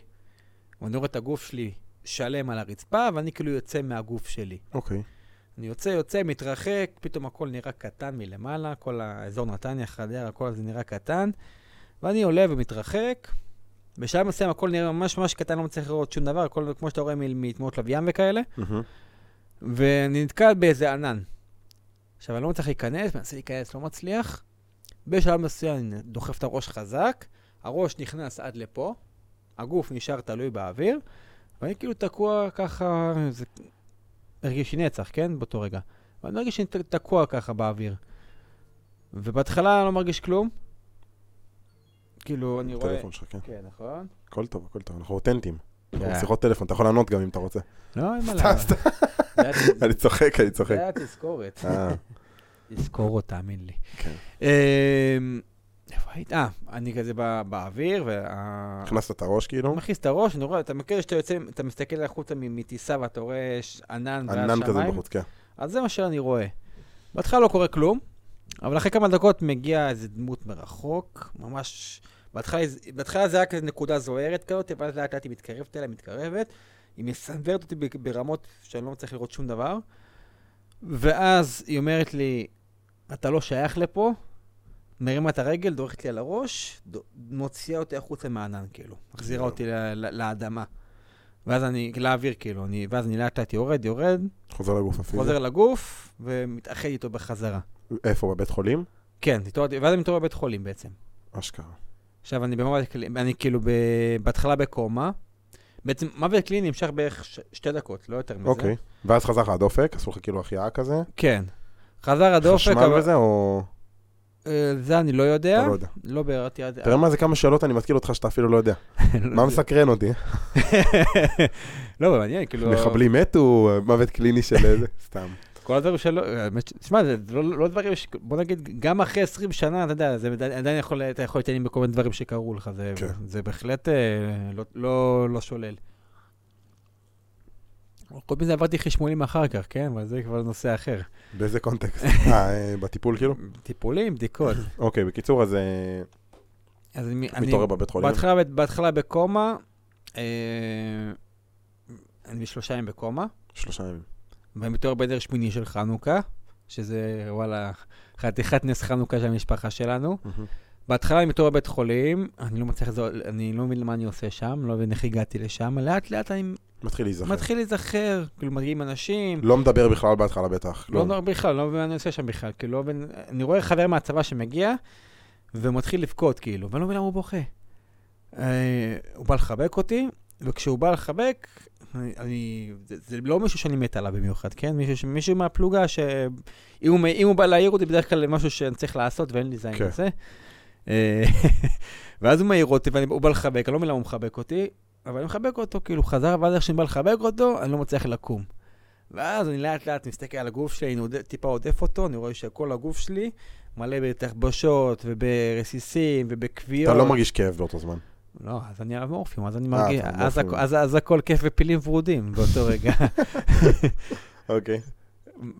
A: ואני רואה את הגוף שלי שלם על הרצפה, ואני כאילו יוצא מהגוף שלי.
B: אוקיי.
A: אני יוצא, יוצא, מתרחק, פתאום הכל נראה קטן מלמעלה, כל האזור נתניה, חדרה, הכל הזה נראה קטן, ואני עולה ומתרחק. בשלב מסוים הכל נראה ממש ממש קטן, לא מצליח לראות שום דבר, הכל כמו שאתה רואה מתמונות לוויין וכאלה,
B: מהמם.
A: ואני נתקל באיזה ענן. עכשיו, אני לא מצליח להיכנס, מנסה להיכנס, לא מצליח. בשלב מסוים אני דוחף את הראש חזק, הראש נכנס עד לפה, הגוף נשאר תלוי באוויר, ואני כאילו תקוע ככה, זה הרגיש לי נצח, כן? באותו רגע. ואני מרגיש שאני תקוע ככה באוויר. ובהתחלה אני לא מרגיש כלום. כאילו, אני רואה...
B: טלפון שלך, כן.
A: כן, נכון?
B: הכל טוב, הכל טוב, אנחנו אותנטיים. אנחנו
A: כן.
B: בשיחות טלפון, אתה יכול לענות גם אם אתה רוצה.
A: לא, אין מה היה-
B: אני צוחק, אני צוחק.
A: זה היה תזכורת. תזכור אותה, תאמין לי.
B: כן.
A: אמ, איפה היית? אה, אני כזה בא- באוויר, וה...
B: הכנסת את הראש כאילו?
A: מכניס את הראש, אני רואה, אתה מכיר שאתה יוצא, אתה מסתכל החוצה מטיסה ואתה רואה ענן ועל
B: ענן כזה
A: שמיים?
B: בחוץ, כן.
A: אז זה מה שאני רואה. בהתחלה לא קורה כלום, אבל אחרי כמה דקות מגיעה איזה דמות מרחוק, ממש... בהתחלה, בהתחלה זה היה כזה נקודה זוהרת כזאת, ואז לאט לאט היא מתקרבת אליה, מתקרבת. היא מסנוורת אותי ברמות שאני לא מצליח לראות שום דבר. ואז היא אומרת לי, אתה לא שייך לפה, מרימה את הרגל, דורכת לי על הראש, ד- מוציאה אותי החוצה מהענן, כאילו. מחזירה. אותי לאדמה. ואז אני, לאוויר, כאילו, אני, ואז אני לאט לאט יורד, יורד,
B: חוזר לגוף הפיזי.
A: חוזר לגוף ומתאחד איתו בחזרה.
B: איפה, בבית חולים?
A: כן, התעוררתי- ואז אני מתעורר בבית חולים בעצם.
B: אשכרה.
A: עכשיו, אני במוות קליני, אני כאילו ב... בהתחלה בקומה. בעצם מוות קליני נמשך בערך ש... שתי דקות, לא יותר מזה.
B: אוקיי. ואז חזר לך הדופק, עשו לך כאילו החייאה כזה?
A: כן. חזר הדופק,
B: חשמל
A: אבל...
B: וזה, או...
A: אה, זה אני לא יודע.
B: אתה לא יודע.
A: לא ביררתי עד...
B: תראה מה זה כמה שאלות אני מתקיל אותך שאתה אפילו לא יודע. מה מסקרן אותי?
A: לא, מעניין, כאילו...
B: מחבלים מתו, מוות קליני של איזה, סתם.
A: כל הדברים שלא... תשמע, זה לא, לא דברים ש... בוא נגיד, גם אחרי 20 שנה, אתה יודע, זה עדיין יכול, אתה יכול להתעניין בכל מיני דברים שקרו לך. זה,
B: כן.
A: בהחלט אה, לא, לא, לא שולל. חוץ מזה עברתי חשמולים אחר כך, כן? אבל זה כבר נושא אחר.
B: באיזה קונטקסט? אה, בטיפול כאילו?
A: טיפולים, בדיקות.
B: אוקיי, בקיצור, אז אה,
A: אז אני,
B: מתעורר בבית חולים.
A: בהתחלה, בהתחלה בקומה, אה, אני בשלושה ימים בקומה,
B: שלושה ימים.
A: ואני מתעורר בנר שמיני של חנוכה, שזה וואלה, חתיכת נס חנוכה של המשפחה שלנו. בהתחלה אני מתעורר בבית חולים, אני לא מצליח, לזו- אני לא מבין מה אני עושה שם, לא מבין איך הגעתי לשם, לאט לאט אני
B: מתחיל להיזכר.
A: מתחיל להיזכר, כאילו מגיעים אנשים,
B: לא מדבר בכלל בהתחלה בטח.
A: לא לא בכלל, לא מבין מה אני עושה שם בכלל, כאילו לא אני רואה חבר מהצבא שמגיע, ומתחיל לבכות כאילו, ואני לא מבין למה הוא בוכה. אה, הוא בא לחבק אותי, וכשהוא בא לחבק, אני, אני, זה, זה לא מישהו שאני מת עליו במיוחד, כן? מישהו, מישהו מהפלוגה שאם הוא, הוא בא להעיר אותי, בדרך כלל משהו שאני צריך לעשות ואין לי זין
B: כן.
A: לזה. אה, ואז הוא מעיר אותי והוא בא לחבק, אני לא מבין למה הוא מחבק אותי, אבל אני מחבק אותו, כאילו חזר, ואז איך שאני בא לחבק אותו, אני לא מצליח לקום. ואז אני לאט לאט מסתכל על הגוף שלי, אני טיפה עודף אותו, אני רואה שכל הגוף שלי מלא בתחבושות וברסיסים ובכוויות.
B: אתה לא מרגיש כאב באותו זמן.
A: לא, אז אני על מורפיום, אז אני
B: אה,
A: מרגיש, אז. הכ- אז, אז הכל כיף ופילים ורודים באותו רגע.
B: אוקיי.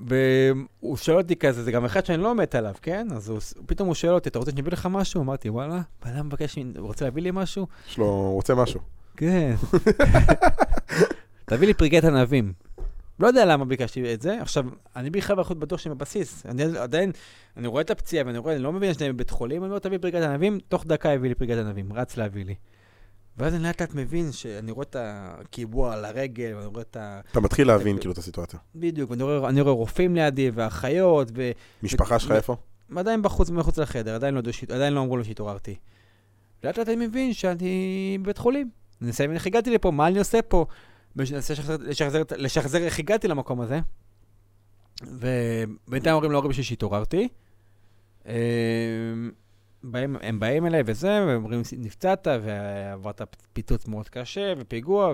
A: והוא שואל אותי כזה, זה גם אחד שאני לא מת עליו, כן? אז הוא, פתאום הוא שואל אותי, אתה רוצה שאני אביא לך משהו? אמרתי, וואלה, בן אדם מבקש, הוא רוצה להביא לי משהו?
B: יש לו, הוא רוצה משהו.
A: כן. תביא לי פרקי ענבים. לא יודע למה ביקשתי את זה. עכשיו, אני בכלל להיות בטוח שהם בבסיס. אני עדיין, אני רואה את הפציעה ואני רואה, אני לא מבין שאני בבית חולים, אני אומר, תביא פרקת ענבים, תוך דקה הביא לי פרקת ענבים, רץ להביא לי. ואז אני לאט לאט מבין שאני רואה את הקיבוע על הרגל, ואני רואה את ה...
B: אתה מתחיל להבין כאילו את הסיטואציה.
A: בדיוק, ואני רואה, אני רואה רופאים לידי, ואחיות, ו...
B: משפחה שלך איפה?
A: עדיין בחוץ, מחוץ לחדר, עדיין לא, עדיין לא אמרו לו שהתעוררתי. לאט לאט אני מבין שאני בבית חולים. אני מנסה להבין איך הגעתי לפה, מה אני עושה פה. מנסה לשחזר, לשחזר, איך הגעתי למקום הזה. ובינתיים אומרים להורים שלי שהתעוררתי. אה, באים, הם באים אליי וזה, והם אומרים, נפצעת, ועברת פיצוץ מאוד קשה, ופיגוע,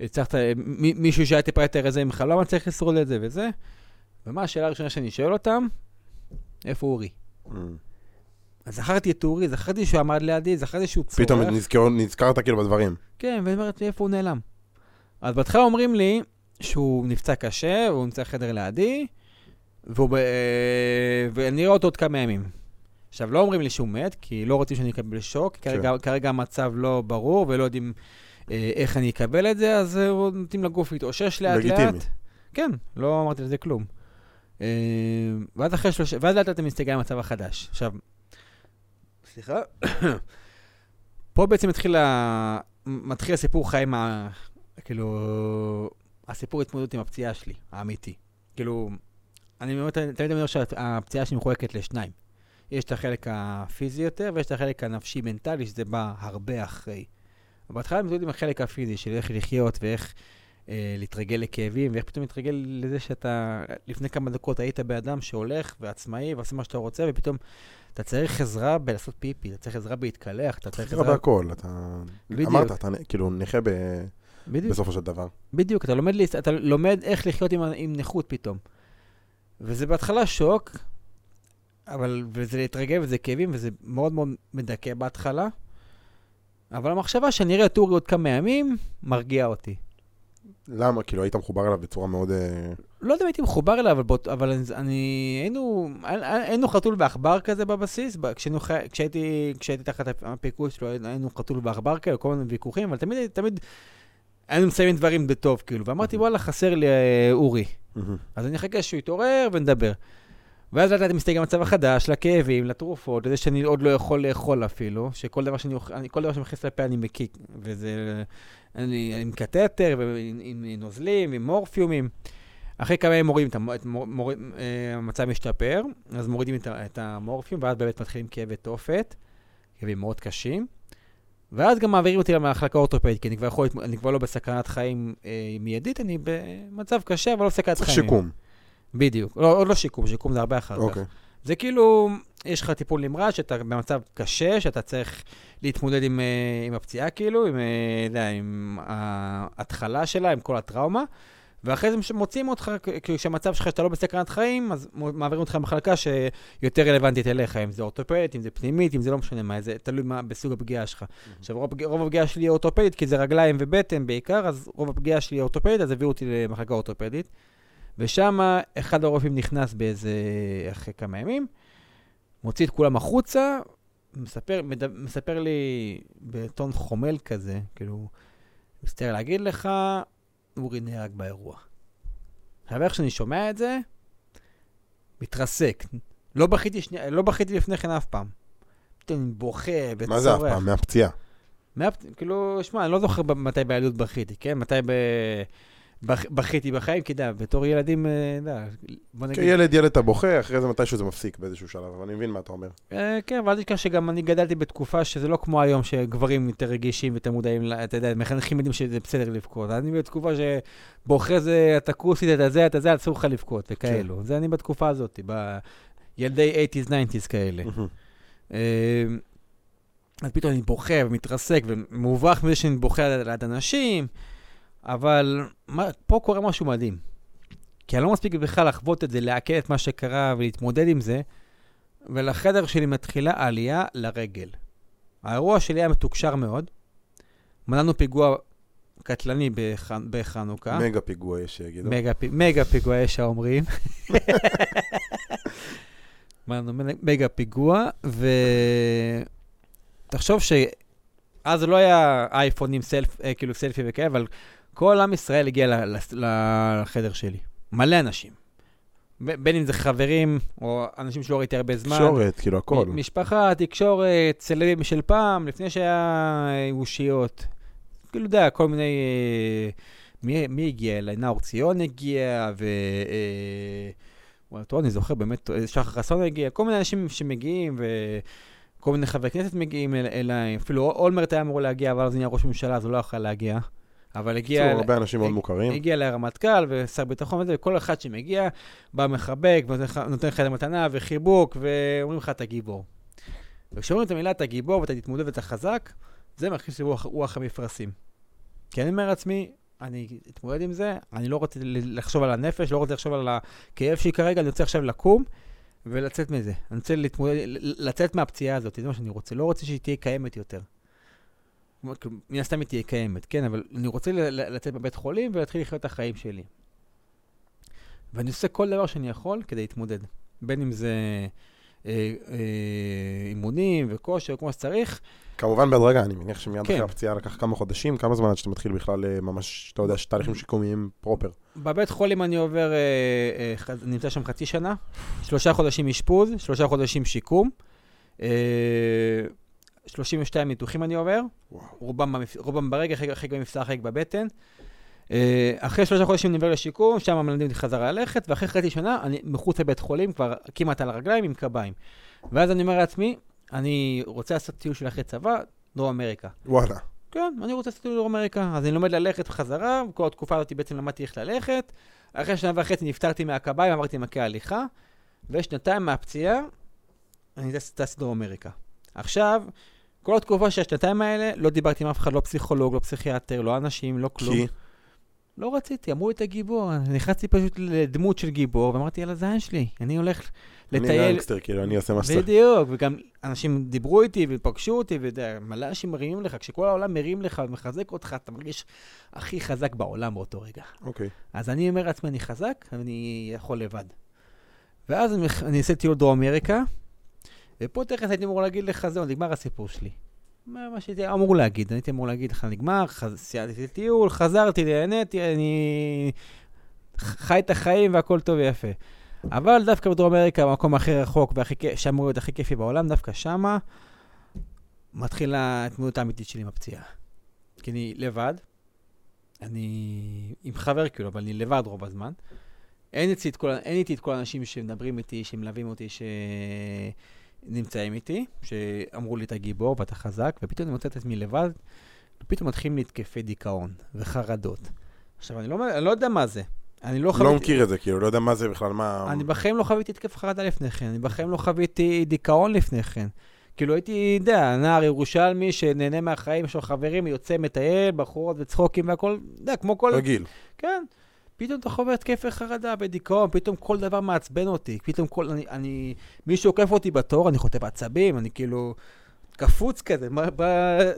A: והצלחת, מ- מישהו שהיה טיפה יותר איזה ממך, למה צריך לשרוד את זה וזה. ומה השאלה הראשונה שאני שואל אותם? איפה אורי?
B: Mm.
A: אז זכרתי את אורי, זכרתי שהוא עמד לידי, זכרתי שהוא צורח.
B: פתאום נזכר- נזכרת כאילו בדברים.
A: כן, ואני אומרת לי, איפה הוא נעלם? אז בהתחלה אומרים לי שהוא נפצע קשה, והוא נמצא חדר לידי, והוא ב... ואני אראה אותו עוד כמה ימים. עכשיו, לא אומרים לי שהוא מת, כי לא רוצים שאני אקבל שוק,
B: כן.
A: כרגע, כרגע המצב לא ברור, ולא יודעים אה, איך אני אקבל את זה, אז אה, נותנים לגוף להתאושש לאט לאט.
B: לגיטימי.
A: כן, לא אמרתי לזה כלום. אה, ואז אחרי שלושה, ואז לאט לאט אני מסתכל על המצב החדש. עכשיו, סליחה? פה בעצם מתחיל, ה... מתחיל הסיפור חיים, ה... כאילו, הסיפור התמודדות עם הפציעה שלי, האמיתי. כאילו, אני אומר, תמיד אומר שהפציעה שלי מחולקת לשניים. יש את החלק הפיזי יותר, ויש את החלק הנפשי-מנטלי, שזה בא הרבה אחרי. בהתחלה מתמודד עם החלק הפיזי, של איך לחיות ואיך להתרגל לכאבים, ואיך פתאום להתרגל לזה שאתה לפני כמה דקות היית באדם שהולך ועצמאי ועושה מה שאתה רוצה, ופתאום אתה צריך עזרה בלעשות פיפי, אתה צריך עזרה בהתקלח, אתה צריך עזרה...
B: בהכל, אתה...
A: בדיוק.
B: אמרת, אתה כאילו נכה ב-
A: בדיוק,
B: בסופו של דבר.
A: בדיוק, אתה לומד, אתה לומד איך לחיות עם, עם נכות פתאום. וזה בהתחלה שוק, אבל, וזה להתרגל וזה כאבים, וזה מאוד מאוד מדכא בהתחלה. אבל המחשבה שאני אראה את אורי עוד כמה ימים, מרגיעה אותי.
B: למה? כאילו היית מחובר אליו בצורה מאוד... אה,
A: לא יודע אם הייתי מחובר אליו, אבל, באות, אבל אני-. היינו, היינו חתול ועכבר כזה בבסיס, כשהיינו, כשהייתי, כשהייתי תחת הפיקוד שלו, היינו חתול ועכבר כאלה, כל מיני ויכוחים, אבל תמיד, תמיד היינו מסיימים דברים בטוב, כאילו, ואמרתי, וואלה, חסר לי אה, אורי. אז אני אחכה שהוא יתעורר ונדבר. ואז לאט לאט אני מסתכל במצב החדש, לכאבים, לתרופות, לזה שאני עוד לא יכול לאכול אפילו, שכל דבר שאני אוכל, כל דבר שמכניס לפה אני מקיק, וזה, אני עם קתטר, ועם עם נוזלים, עם מורפיומים. אחרי כמה ימים מורידים את אה, המצב משתפר, אז מורידים את את המורפיום, ואז באמת מתחילים כאבי תופת, כאבים מאוד קשים. ואז גם מעבירים אותי למחלקה אורתופדית, כי אני כבר יכול, אני כבר לא בסכנת חיים אה, מיידית, אני במצב קשה, אבל לא בסכנת
B: צריך
A: חיים.
B: שיקום.
A: בדיוק. לא, עוד לא שיקום, שיקום זה הרבה אחר כך.
B: אוקיי.
A: זה כאילו, יש לך טיפול נמרץ, שאתה במצב קשה, שאתה צריך להתמודד עם, אה, עם הפציעה, כאילו, עם, אה, יודע, עם ההתחלה שלה, עם כל הטראומה, ואחרי זה מוציאים אותך, כאילו, כשהמצב שלך שאתה לא בסכנת חיים, אז מעבירים אותך למחלקה שיותר רלוונטית אליך, אם זה אורתופדית, אם זה פנימית, אם זה לא משנה מה, זה תלוי מה, בסוג הפגיעה שלך. עכשיו, רוב, רוב הפגיעה שלי היא אורתופדית, כי זה רגליים ובטן בעיקר, אז רוב הפגיעה שלי היא אורתופדית, אז הביאו אותי למחלקה אורתופדית. ושם אחד הרופאים נכנס באיזה, אחרי כמה ימים, מוציא את כולם החוצה, מספר, מדבר, מספר לי בטון חומל כזה, כאילו, מצטער להגיד לך, אורי נהרג באירוע. עכשיו, איך שאני שומע את זה, מתרסק. לא בכיתי, שני, לא בכיתי לפני כן אף פעם. פתאום אני בוכה וצורח.
B: מה זה אף פעם? מהפציעה.
A: מה, כאילו, שמע, אני לא זוכר מתי בילדות בכיתי, כן? מתי ב... בכ- בכיתי בחיים, כי אתה יודע, בתור ילדים, אה, אתה בוא נגיד...
B: כילד, ילד אתה בוכה, אחרי זה מתישהו זה מפסיק באיזשהו שלב, אבל אני מבין מה אתה אומר.
A: אה, כן, אבל אל תשכח שגם אני גדלתי בתקופה שזה לא כמו היום, שגברים יותר רגישים ויותר מודעים, אתה יודע, מחנכים יודעים שזה בסדר לבכות. אני בתקופה שבוכה זה, אתה כוסית, אתה זה, אתה זה, אסור לך לבכות, וכאלו. זה אני בתקופה הזאת, בילדי 80's, 90's כאלה. אה, אז פתאום אני בוכה ומתרסק ומובך מזה שאני בוכה ליד אנשים, אבל מה, פה קורה משהו מדהים. כי אני לא מספיק בכלל לחוות את זה, לעכל את מה שקרה ולהתמודד עם זה, ולחדר שלי מתחילה עלייה לרגל. האירוע שלי היה מתוקשר מאוד. מנענו פיגוע קטלני בח... בחנוכה.
B: מגה פיגוע יש שיגידו.
A: מגה, פי- מגה פיגוע, יש האומרים. מנענו מגה פיגוע, ותחשוב שאז לא היה אייפונים, סלפ, אה, כאילו סלפי וכאלה, אבל כל עם ישראל הגיע לחדר שלי. מלא אנשים. בין אם זה חברים, או אנשים שלא ראיתי הרבה זמן.
B: תקשורת, כאילו הכל.
A: משפחה, תקשורת, סלבים של פעם, לפני שהיה אושיות. כאילו, אתה יודע, כל מיני... אה, מי, מי הגיע אליי? נאור ציון הגיע, ו... אה, וואלה, טוב, אני זוכר באמת, אה, שחר חסון הגיע, כל מיני אנשים שמגיעים, וכל מיני חברי כנסת מגיעים אל, אליי. אפילו אולמרט היה אמור להגיע, אבל אז נהיה ראש ממשלה, אז הוא לא יכול להגיע. אבל הגיע...
B: בקיצור, הרבה אנשים מאוד מוכרים.
A: הגיע לרמטכ"ל ושר ביטחון וזה, וכל אחד שמגיע, בא מחבק, נותן לך את המתנה וחיבוק, ואומרים לך, אתה גיבור. וכשאומרים את המילה אתה גיבור ואתה תתמודד ואתה חזק, זה מכניס לי רוח, רוח המפרשים. כי אני אומר לעצמי, אני אתמודד עם זה, אני לא רוצה לחשוב על הנפש, לא רוצה לחשוב על הכאב שלי כרגע, אני רוצה עכשיו לקום ולצאת מזה. אני רוצה להתמודד, ל- לצאת מהפציעה הזאת, זה מה שאני רוצה. לא רוצה שהיא תהיה קיימת יותר. מן הסתם היא תהיה קיימת, כן, אבל אני רוצה לצאת בבית חולים ולהתחיל לחיות את החיים שלי. ואני עושה כל דבר שאני יכול כדי להתמודד. בין אם זה אה, אה, אימונים וכושר, כמו שצריך.
B: כמובן בהדרגה, אני מניח שמיד
A: כן.
B: אחרי הפציעה לקח כמה חודשים, כמה זמן עד שאתה מתחיל בכלל אה, ממש, אתה יודע, תהליכים שיקומיים פרופר.
A: בבית חולים אני עובר, אה, אה, ח- נמצא שם חצי שנה, שלושה חודשים אשפוז, שלושה חודשים שיקום, אה, 32 ניתוחים אני עובר. רובם. רובם ברגע, חלק במפסע, חלק בבטן. אה, אחרי שלושה חודשים אני עובר לשיקום, שם מלמדים אותי חזרה ללכת, ואחרי חצי שנה אני מחוץ לבית חולים, כבר כמעט על הרגליים עם קביים. ואז אני אומר לעצמי, אני רוצה לעשות טיול של אחרי צבא, דרום אמריקה.
B: וואלה.
A: כן, אני רוצה לעשות טיול לדרום אמריקה. אז אני לומד ללכת בחזרה, כל התקופה הזאת בעצם למדתי איך ללכת. אחרי שנה וחצי נפטרתי מהקביים, עברתי למכה הליכה, ושנתיים מהפציעה, אני טס לדרום אמריקה. עכשיו, כל התקופה של השנתיים האלה, לא דיברתי עם אף אחד, לא פסיכולוג, לא פסיכיאטר, לא אנשים, לא כלום.
B: כי?
A: לא רציתי, אמרו לי את הגיבור. נכנסתי פשוט לדמות של גיבור, ואמרתי, יאללה, זה שלי. אני הולך
B: אני
A: לטייל.
B: גנגסטר, כאילו, אני עושה מה שצריך.
A: בדיוק, וגם אנשים דיברו איתי ופגשו אותי, ואתה מלא אנשים מרימים לך, כשכל העולם מרים לך ומחזק אותך, אתה מרגיש הכי חזק בעולם באותו רגע.
B: אוקיי.
A: אז אני אומר לעצמי, אני חזק, אני יכול לבד. ואז אני, אני אעשה טיול דרום אמריקה, ופה תכף הייתי אמור להגיד לך, זהו, נגמר הסיפור שלי. מה, מה שהייתי אמור להגיד, הייתי אמור להגיד לך, נגמר, חז... סיימתי טיול, חזרתי, נהניתי, אני חי את החיים והכל טוב ויפה. אבל דווקא בדרום אמריקה, במקום הכי רחוק, שאמור להיות הכי כיפי בעולם, דווקא שמה מתחילה ההתמודדות האמיתית שלי עם הפציעה. כי אני לבד, אני עם חבר כאילו, אבל אני לבד רוב הזמן. כל, אין איתי את כל האנשים שמדברים איתי, שמלווים אותי, שנמצאים איתי, שאמרו לי, אתה גיבור ואתה חזק, ופתאום אני מוצא את עצמי לבד, ופתאום מתחילים להתקפי דיכאון וחרדות. עכשיו, אני לא, אני לא יודע מה זה. אני לא
B: לא
A: חוויתי...
B: מכיר את זה, כאילו, לא יודע מה זה בכלל, מה...
A: אני בחיים לא חוויתי התקף חרדה לפני כן, אני בחיים לא חוויתי דיכאון לפני כן. כאילו הייתי, יודע, נער ירושלמי שנהנה מהחיים, יש לו חברים, יוצא, מטייל, בחורות וצחוקים והכל, אתה יודע, כמו כל...
B: רגיל.
A: כן. פתאום אתה חווה התקפי חרדה ודיכאון, פתאום כל דבר מעצבן אותי, פתאום כל... אני... אני מישהו עוקף אותי בתור, אני חוטף עצבים, אני כאילו קפוץ כזה,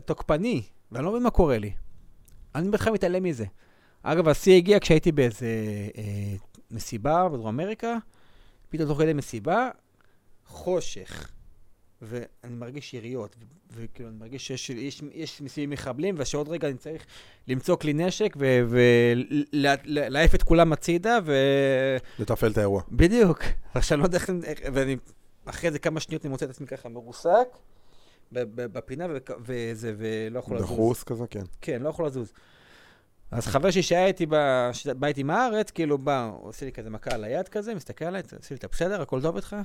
A: תוקפני, ואני לא מבין מה קורה לי. אני בכלל מתעלם מזה. אגב, השיא הגיע כשהייתי באיזה אה, מסיבה בדרום אמריקה, פתאום תוך כדי מסיבה, חושך. ואני מרגיש יריות, וכאילו אני מרגיש שיש יש, יש מסביבי מחבלים, ושעוד רגע אני צריך למצוא כלי נשק ולהעיף את כולם הצידה, ו...
B: לתפעל את האירוע.
A: בדיוק. עכשיו אני לא יודע איך... ואני... אחרי איזה כמה שניות אני מוצא את עצמי ככה מרוסק, בפינה, וזה, ולא יכול לזוז.
B: דחוס כזה, כן.
A: כן, לא יכול לזוז. אז חבר שהיה איתי, ב- שבא איתי מהארץ, כאילו בא, עושה לי כזה מכה על היד כזה, מסתכל עליי, עושה לי, אתה בסדר, הכל טוב איתך?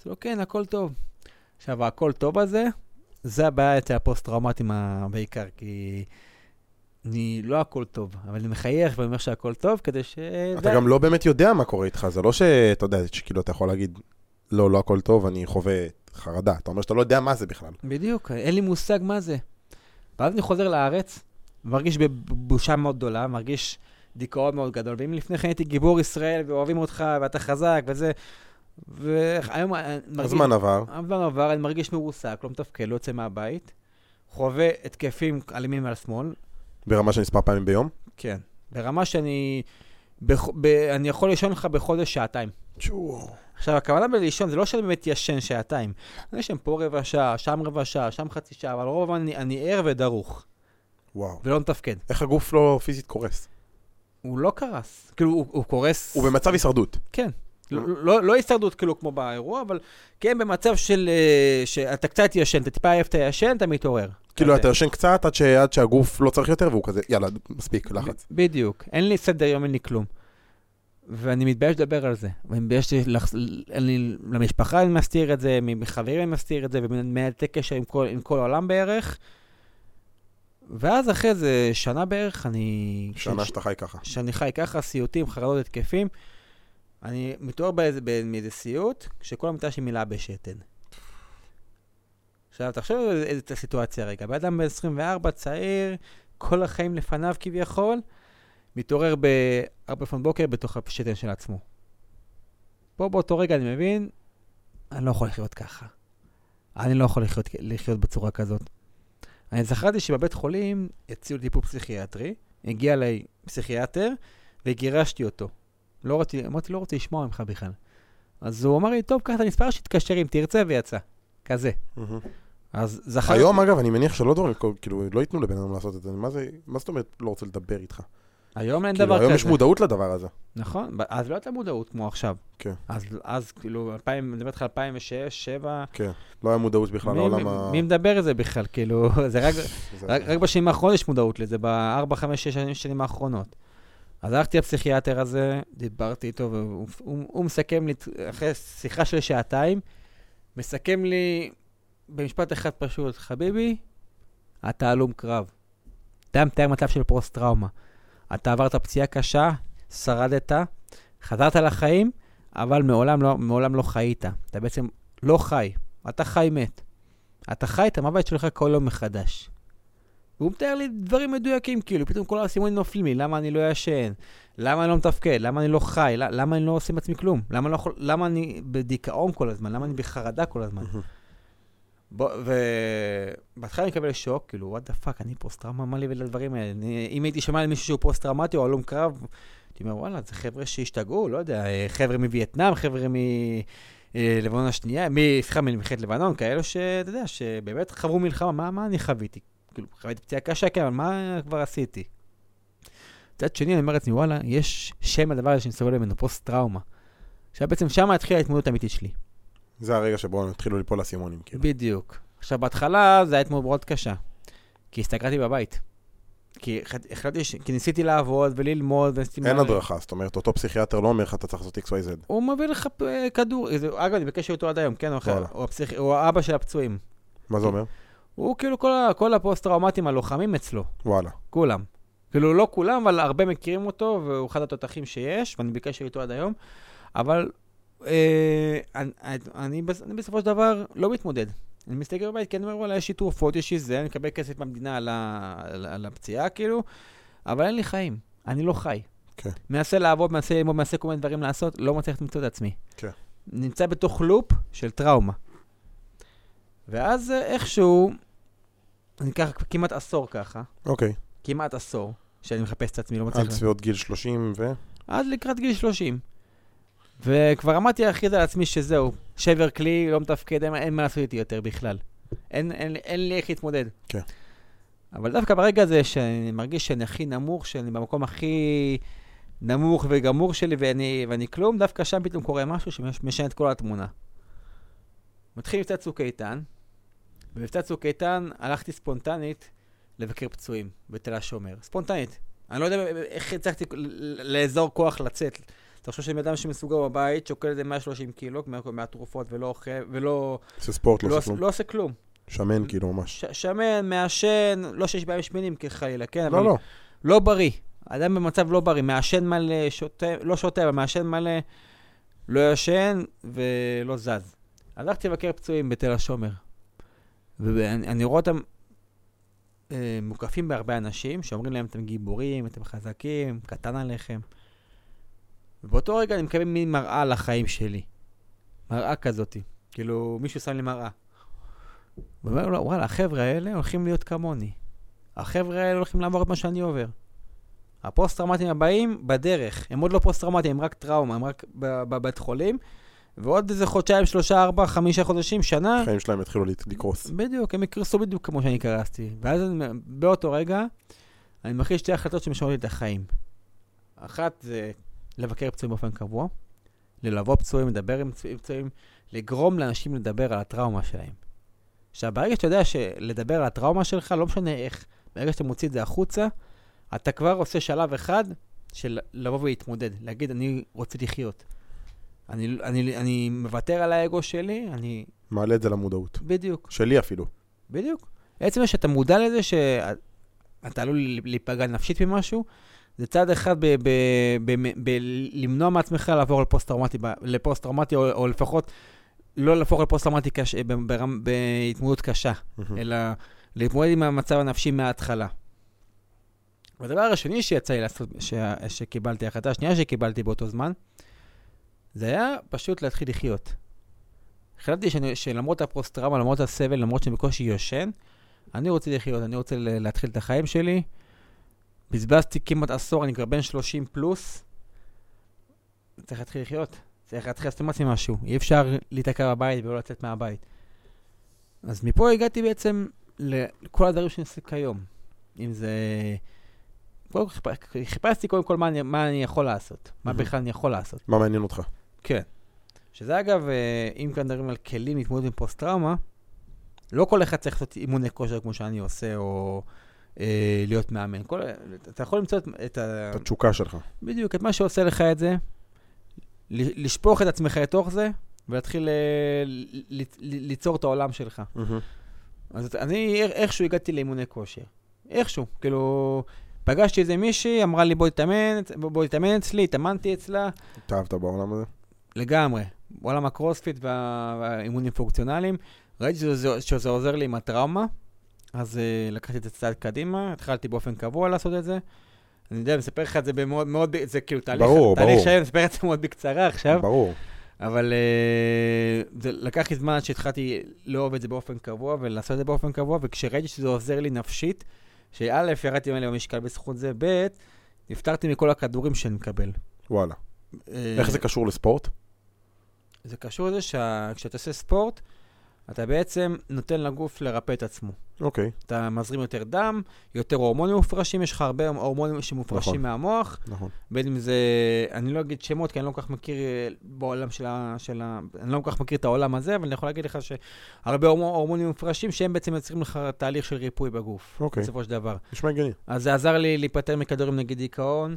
A: אז לו, כן, הכל טוב. עכשיו, הכל טוב הזה, זה הבעיה אצל הפוסט-טראומטיים ה- בעיקר, כי אני, לא הכל טוב, אבל אני מחייך ואני אומר שהכל טוב, כדי ש...
B: אתה גם לא באמת יודע מה קורה איתך, זה לא שאתה יודע, שכאילו אתה יכול להגיד, לא, לא הכל טוב, אני חווה חרדה. אתה אומר שאתה לא יודע מה זה בכלל.
A: בדיוק, אין לי מושג מה זה. ואז אני חוזר לארץ, מרגיש בבושה מאוד גדולה, מרגיש דיכאון מאוד גדול, ואם לפני כן הייתי גיבור ישראל ואוהבים אותך ואתה חזק וזה, והיום אני מרגיש...
B: הזמן עבר.
A: הזמן עבר, אני מרגיש מרוסק, לא מתפקד, לא יוצא מהבית, חווה התקפים על שמאל,
B: ברמה של מספר פעמים ביום.
A: כן, ברמה שאני... בח... ב... אני יכול לישון לך בחודש שעתיים. עכשיו, הכוונה בלישון זה לא שאני באמת ישן שעתיים. אני ישן פה רבע שעה, שם רבע שעה, שם חצי שעה, אבל רוב הזמן אני, אני ער ודרוך,
B: וואו.
A: ולא מתפקד.
B: איך הגוף לא פיזית קורס?
A: הוא לא קרס. כאילו, הוא, הוא קורס...
B: הוא במצב הישרדות.
A: כן. לא, לא, לא הישרדות כאילו כמו באירוע, אבל כן במצב של... אה, שאתה קצת ישן, אתה טיפה עייף, אתה ישן, אתה מתעורר.
B: כאילו. אתה ישן קצת עד ש- עד שהגוף לא צריך יותר, והוא כזה, יאללה, מספיק, לחץ.
A: בדיוק. אין לי סדר יום, אין לי כלום. ואני מתבייש לדבר על זה. ואני מתבייש לח... למשפחה אני מסתיר את זה, מחברים אני מסתיר את זה, ומנהלתי קשר עם כל, עם כל העולם בערך. ואז אחרי זה שנה בערך, אני...
B: שנה
A: ש-
B: שאתה חי ככה.
A: שאני חי ככה, סיוטים, חרדות, התקפים. אני מתעורר באיזה, סיוט, כשכל המיטה שלי מלאה בשתן. עכשיו, תחשוב על איזה סיטואציה רגע. בן אדם בן 24, צעיר, כל החיים לפניו כביכול, מתעורר ב-4 לפנות בוקר בתוך השתן של עצמו. פה באותו רגע אני מבין, אני לא יכול לחיות ככה. אני לא יכול לחיות, לחיות בצורה כזאת. אני זכרתי שבבית חולים הציעו טיפול פסיכיאטרי, הגיע אליי פסיכיאטר, וגירשתי אותו. לא רציתי, אמרתי, לא רוצה לשמוע ממך בכלל. אז הוא אמר לי, טוב, קח את המספר שתתקשר אם תרצה, ויצא. כזה. אז זכרתי...
B: היום, אגב, אני מניח שלא דברים, כאילו, לא ייתנו לבן אדם לעשות את זה. מה זה, מה זאת אומרת לא רוצה לדבר איתך?
A: היום אין
B: כאילו,
A: דבר
B: היום
A: כזה.
B: יש מודעות לדבר הזה.
A: נכון, אז לא הייתה מודעות כמו עכשיו.
B: כן.
A: אז, אז כאילו, 2000, אני מדבר איתך 2006, 2007,
B: כן. לא היה מודעות בכלל לעולם ה...
A: מי מדבר על זה בכלל? כאילו, זה רק, רק, רק בשנים האחרונות יש מודעות לזה, ב-4, 5, 6 שנים, שנים האחרונות. אז הלכתי לפסיכיאטר הזה, דיברתי איתו, והוא הוא, הוא מסכם לי, אחרי שיחה של שעתיים, מסכם לי במשפט אחד פשוט, חביבי, אתה הלום קרב. אתה מתאר מצב של פוסט-טראומה. אתה עברת פציעה קשה, שרדת, חזרת לחיים, אבל מעולם לא, מעולם לא חיית. אתה בעצם לא חי, אתה חי מת. אתה חי את המוות שלך כל יום מחדש. והוא מתאר לי דברים מדויקים, כאילו, פתאום כל האסימונים נופלים לי, למה אני לא ישן? למה אני לא מתפקד? למה אני לא חי? למה, אני לא עושה עם עצמי כלום? למה, אני לא יכול, למה אני בדיכאון כל הזמן? למה אני בחרדה כל הזמן? ובהתחלה אני מקבל שוק, כאילו, what the fuck, אני פוסט-טראומה, מה לי ולדברים האלה? אני, אם הייתי שומע על מישהו שהוא פוסט-טראומטי או הלום קרב, הייתי אומר, וואלה, זה חבר'ה שהשתגעו, לא יודע, אה, חבר'ה מווייטנאם, חבר'ה מלבנון השנייה, מ- סליחה, ממלחמת לבנון, כאלו שאתה יודע, שבאמת חוו מלחמה, מה, מה אני חוויתי? כאילו, חוויתי פציעה קשה, כן, אבל מה כבר עשיתי? מצד שני, אני אומר לעצמי, וואלה, יש שם לדבר הזה שאני סובל ממנו, פוסט-טראומה. עכשיו בעצם שם התחילה ההתמודדות האמיתית שלי.
B: זה הרגע שבו התחילו ליפול האסימונים, כאילו.
A: בדיוק. עכשיו, בהתחלה זה היה התמודדות מאוד קשה, כי הסתגרתי בבית. כי החלט- החלטתי, ש... כי ניסיתי לעבוד וללמוד, וניסיתי...
B: אין הדרכה, זאת אומרת, אותו פסיכיאטר לא אומר לך, אתה צריך לעשות XYZ.
A: הוא מביא לך כדור, אגב, אני בקשר איתו עד היום, כן, הוא אחר. הוא, הפסיכ... הוא האבא של הפצועים.
B: מה זה אומר?
A: הוא כאילו כל. כל הפוסט-טראומטים הלוחמים אצלו,
B: וואלה.
A: כולם. כאילו, לא כולם, אבל הרבה מכירים אותו, והוא אחד התותחים שיש, ואני בקשר איתו עד היום, אבל אה, אני, אני, אני בסופו של דבר לא מתמודד. אני מסתכל בבית, כי אני אומר, וואלה, יש לי תרופות, יש לי זה, אני מקבל כסף מהמדינה על, ה, על, על הפציעה, כאילו, אבל אין לי חיים, אני לא חי.
B: כן.
A: מנסה לעבוד, מנסה ללמוד, מנסה כל מיני דברים לעשות, לא מצליח למצוא את עצמי.
B: כן.
A: נמצא בתוך לופ של טראומה. ואז איכשהו, אני ככה כמעט עשור ככה,
B: אוקיי.
A: כמעט עשור, שאני מחפש את עצמי, לא
B: עד
A: מצליח...
B: סביבות גיל 30 ו...
A: עד לקראת גיל 30. וכבר אמרתי להכריז על עצמי שזהו, שבר כלי, לא מתפקד, אין, אין מה לעשות איתי יותר בכלל. אין, אין, אין לי איך להתמודד.
B: כן.
A: אבל דווקא ברגע הזה שאני מרגיש שאני הכי נמוך, שאני במקום הכי נמוך וגמור שלי ואני, ואני כלום, דווקא שם פתאום קורה משהו שמשנה את כל התמונה. מתחיל מבצע צוק איתן, במבצע צוק איתן הלכתי ספונטנית לבקר פצועים בתל השומר. ספונטנית. אני לא יודע איך הצלחתי לאזור כוח לצאת. אתה חושב שבן אדם שמסוגר בבית, שוקל איזה 130 קילו מה- מהתרופות ולא אוכל, ולא
B: עושה ספורט,
A: לא,
B: לא עושה כלום.
A: לא עושה כלום.
B: שמן כאילו ממש.
A: שמן, מעשן, לא שיש בעיה שמינים כחלילה, כן,
B: לא, לא.
A: לא בריא. אדם במצב לא בריא, מעשן מלא, שותה, לא שותה, אבל מעשן מלא, לא ישן ולא זז. הלכתי לבקר פצועים בתל השומר, ואני אני רואה אותם אה, מוקפים בהרבה אנשים שאומרים להם, אתם גיבורים, אתם חזקים, קטן עליכם. ובאותו רגע אני מקבל מין מראה לחיים שלי. מראה כזאתי. כאילו, מישהו שם לי מראה. ואומר לו, וואלה, החבר'ה האלה הולכים להיות כמוני. החבר'ה האלה הולכים לעבור את מה שאני עובר. הפוסט-טראומטיים הבאים בדרך. הם עוד לא פוסט-טראומטיים, הם רק טראומה, הם רק בבית חולים. ועוד איזה חודשיים, שלושה, ארבע, חמישה חודשים, שנה,
B: החיים שלהם יתחילו לקרוס.
A: בדיוק, הם יקרסו בדיוק כמו שאני קרסתי. ואז אני, באותו רגע, אני מכין שתי החלטות שמשנות את החיים. אחת זה לבקר פצועים באופן קבוע, ללוות פצועים, לדבר עם פצועים, לגרום לאנשים לדבר על הטראומה שלהם. עכשיו, ברגע שאתה יודע שלדבר על הטראומה שלך, לא משנה איך, ברגע שאתה מוציא את זה החוצה, אתה כבר עושה שלב אחד של לבוא ולהתמודד, להגיד, אני רוצה לחיות. אני, אני, אני מוותר על האגו שלי, אני...
B: מעלה את זה למודעות.
A: בדיוק.
B: שלי אפילו.
A: בדיוק. עצם זה שאתה מודע לזה שאתה עלול להיפגע נפשית ממשהו, זה צעד אחד בלמנוע מעצמך לעבור לפוסט-טראומטי, לפוסט-טראומטי, או, או לפחות לא להפוך לפוסט-טראומטי קש, בהתמודדות קשה, אלא להתמודד עם המצב הנפשי מההתחלה. והדבר השני שיצא לי לעשות, ש, שקיבלתי, ההחלטה השנייה שקיבלתי באותו זמן, זה היה פשוט להתחיל לחיות. החלטתי שאני, שלמרות הפוסט-טראומה, למרות הסבל, למרות שאני בקושי יושן, אני רוצה לחיות, אני רוצה להתחיל את החיים שלי. בזבזתי כמעט עשור, אני כבר בן 30 פלוס. צריך להתחיל לחיות. צריך להתחיל לעשות עם עצמי משהו. אי אפשר להיתקע בבית ולא לצאת מהבית. אז מפה הגעתי בעצם לכל הדברים שאני עושה כיום. אם זה... קודם חיפשתי קודם כל מה אני, מה אני יכול לעשות. מה. בכלל אני יכול לעשות.
B: מה מעניין אותך?
A: כן. שזה אגב, אה, אם כאן מדברים על כלים להתמודד עם פוסט-טראומה, לא כל אחד צריך לעשות אימוני כושר כמו שאני עושה, או אה, להיות מאמן. כל, אתה יכול למצוא את, את ה...
B: את התשוקה שלך.
A: בדיוק, את מה שעושה לך את זה, לשפוך את עצמך לתוך זה, ולהתחיל אה, ל- ל- ל- ליצור את העולם שלך. אז אני איך- איכשהו הגעתי לאימוני כושר. איכשהו, כאילו, פגשתי איזה מישהי, אמרה לי בוא תתאמן, בוא תתאמן אצלי, התאמנתי אצלה.
B: התאהבת בעולם הזה?
A: לגמרי. בעולם הקרוספיט וה- והאימונים פונקציונליים. ראיתי שזה, שזה עוזר לי עם הטראומה, אז uh, לקחתי את זה צעד קדימה, התחלתי באופן קבוע לעשות את זה. אני יודע, אני מספר לך את זה במאוד, מאוד, זה כאילו תהליך,
B: ברור,
A: תהליך
B: ברור.
A: שלם, אני מספר את זה מאוד בקצרה עכשיו,
B: ברור.
A: אבל uh, זה לקח לי זמן עד שהתחלתי לאהוב את זה באופן קבוע ולעשות את זה באופן קבוע, וכשראיתי שזה עוזר לי נפשית, שא', ירדתי ממני במשקל בזכות זה, ב', נפטרתי מכל הכדורים שאני מקבל.
B: וואלה.
A: אה,
B: איך זה קשור לספורט?
A: זה קשור לזה שכשאתה עושה ספורט, אתה בעצם נותן לגוף לרפא את עצמו.
B: אוקיי,
A: אתה מזרים יותר דם, יותר הורמונים מופרשים, יש לך הרבה הורמונים שמופרשים
B: נכון.
A: מהמוח,
B: נכון.
A: בין אם זה, אני לא אגיד שמות, כי אני לא כל כך מכיר אה, בעולם של ה... של ה אני לא כל כך מכיר את העולם הזה, אבל אני יכול להגיד לך שהרבה הורמונים, מופרשים, שהם בעצם יוצרים לך תהליך של ריפוי בגוף,
B: אוקיי.
A: בסופו של דבר.
B: נשמע הגיוני.
A: אז זה עזר לי להיפטר מכדורים נגד דיכאון,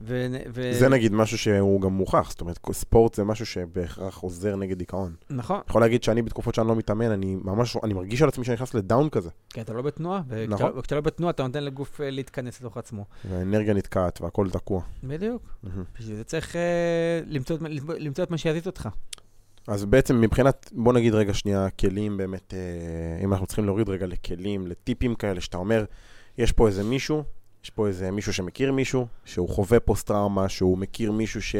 A: ו... ו...
B: זה נגיד משהו שהוא גם מוכח, זאת אומרת, ספורט זה משהו שבהכרח עוזר נגד דיכאון.
A: נכון,
B: יכול להגיד שאני בתקופות שאני לא מתאמן, אני ממש, אני מרגיש על עצמי שאני נכנס לדאון כזה,
A: כי אתה לא בתנועה, וכשאתה,
B: נכון.
A: וכשאתה לא בתנועה אתה נותן לגוף אה, להתכנס לתוך עצמו.
B: והאנרגיה נתקעת והכל תקוע.
A: בדיוק.
B: מהמם.
A: בשביל זה צריך אה, למצוא, את- למצוא את מה שיזיז אותך.
B: אז בעצם מבחינת, בוא נגיד רגע שנייה, כלים באמת, אה, אם אנחנו צריכים להוריד רגע לכלים, לטיפים כאלה, שאתה אומר, יש פה איזה מישהו, יש פה איזה מישהו שמכיר מישהו, שהוא חווה פוסט-טראומה, שהוא מכיר מישהו ש...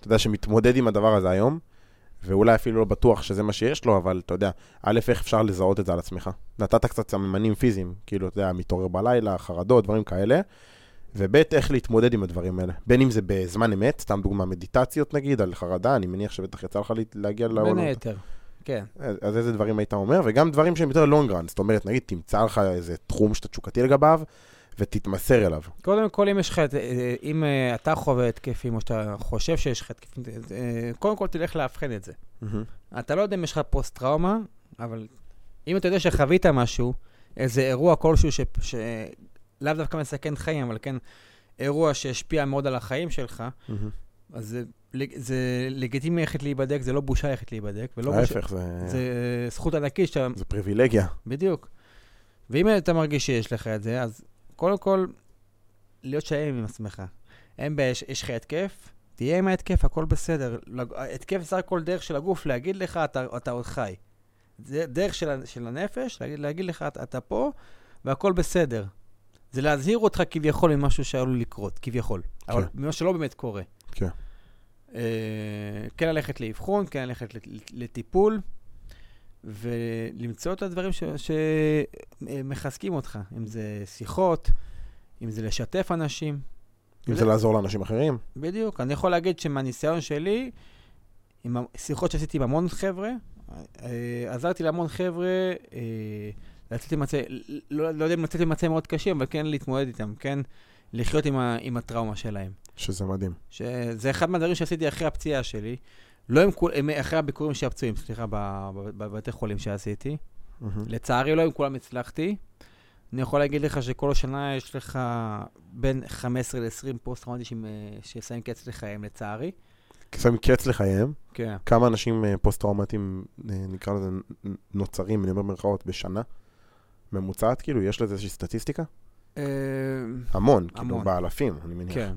B: אתה יודע, שמתמודד עם הדבר הזה היום, ואולי אפילו לא בטוח שזה מה שיש לו, אבל אתה יודע, א', איך אפשר לזהות את זה על עצמך? נתת קצת סממנים פיזיים, כאילו, אתה יודע, מתעורר בלילה, חרדות, דברים כאלה, וב', איך להתמודד עם הדברים האלה. בין אם זה בזמן אמת, סתם דוגמה, מדיטציות נגיד, על חרדה, אני מניח שבטח יצא לך לה- להגיע לעולם.
A: בין היתר. כן.
B: אז איזה דברים היית אומר, וגם דברים שהם יותר long run, זאת אומרת, נגיד, תמצא לך איזה תחום שאתה תשוקתי לגביו, ותתמסר אליו.
A: קודם כל, אם יש לך, את- אה, אם אה, אתה חווה התקפים, או שאתה חושב שיש לך התקפים, אה, קודם כל תלך לאבחן את זה. אתה לא יודע אם יש לך פוסט-טראומה, אבל אם אתה יודע שחווית משהו, איזה אירוע כלשהו ש- שלאו דווקא מסכן חיים, אבל כן אירוע שהשפיע מאוד על החיים שלך,
B: מהמם.
A: אז זה, זה לגיטימי ללכת להיבדק, זה לא בושה ללכת להיבדק,
B: ההפך, זה-
A: זה זכות ענקית שאתה,
B: זה פריבילגיה.
A: בדיוק. ואם אתה מרגיש שיש לך את זה, אז קודם כל, להיות שלם עם עצמך. אין בעיה, יש לך התקף, תהיה עם ההתקף, הכל בסדר. התקף זה הכל דרך של הגוף להגיד לך, אתה, אתה עוד חי. זה דרך של, של הנפש, להגיד, להגיד לך, אתה, אתה פה, והכל בסדר. זה להזהיר אותך כביכול ממשהו שעלול לקרות, כביכול.
B: כן.
A: אבל ממה שלא באמת קורה.
B: כן.
A: אה, כן ללכת לאבחון, כן ללכת לט- לטיפול, ולמצוא את הדברים שמחזקים אותך, אם זה שיחות, אם זה לשתף אנשים.
B: אם זה לעזור לאנשים אחרים.
A: בדיוק. אני יכול להגיד שמהניסיון שלי, עם השיחות שעשיתי עם המון חבר'ה, אה, עזרתי להמון חבר'ה אה, לצאת עם לא, לא יודע אם לצאת עם מצבים מאוד קשים, אבל כן להתמודד איתם, כן לחיות עם, ה, עם הטראומה שלהם.
B: שזה מדהים.
A: שזה אחד מהדברים שעשיתי אחרי הפציעה שלי, לא עם כול, עם- אחרי הביקורים של הפצועים, סליחה, בבתי חולים שעשיתי. לצערי לא עם כולם הצלחתי. אני יכול להגיד לך שכל השנה יש לך בין 15 ל-20 פוסט-טראומטיים אה, ששמים קץ לחייהם, לצערי.
B: שמים קץ לחייהם.
A: כן.
B: כמה אנשים אה, פוסט-טראומטיים, אה, נקרא לזה, נוצרים, אני אומר במרכאות, בשנה? ממוצעת, כאילו, יש לזה איזושהי סטטיסטיקה? המון, כאילו. באלפים, אני מניח.
A: כן.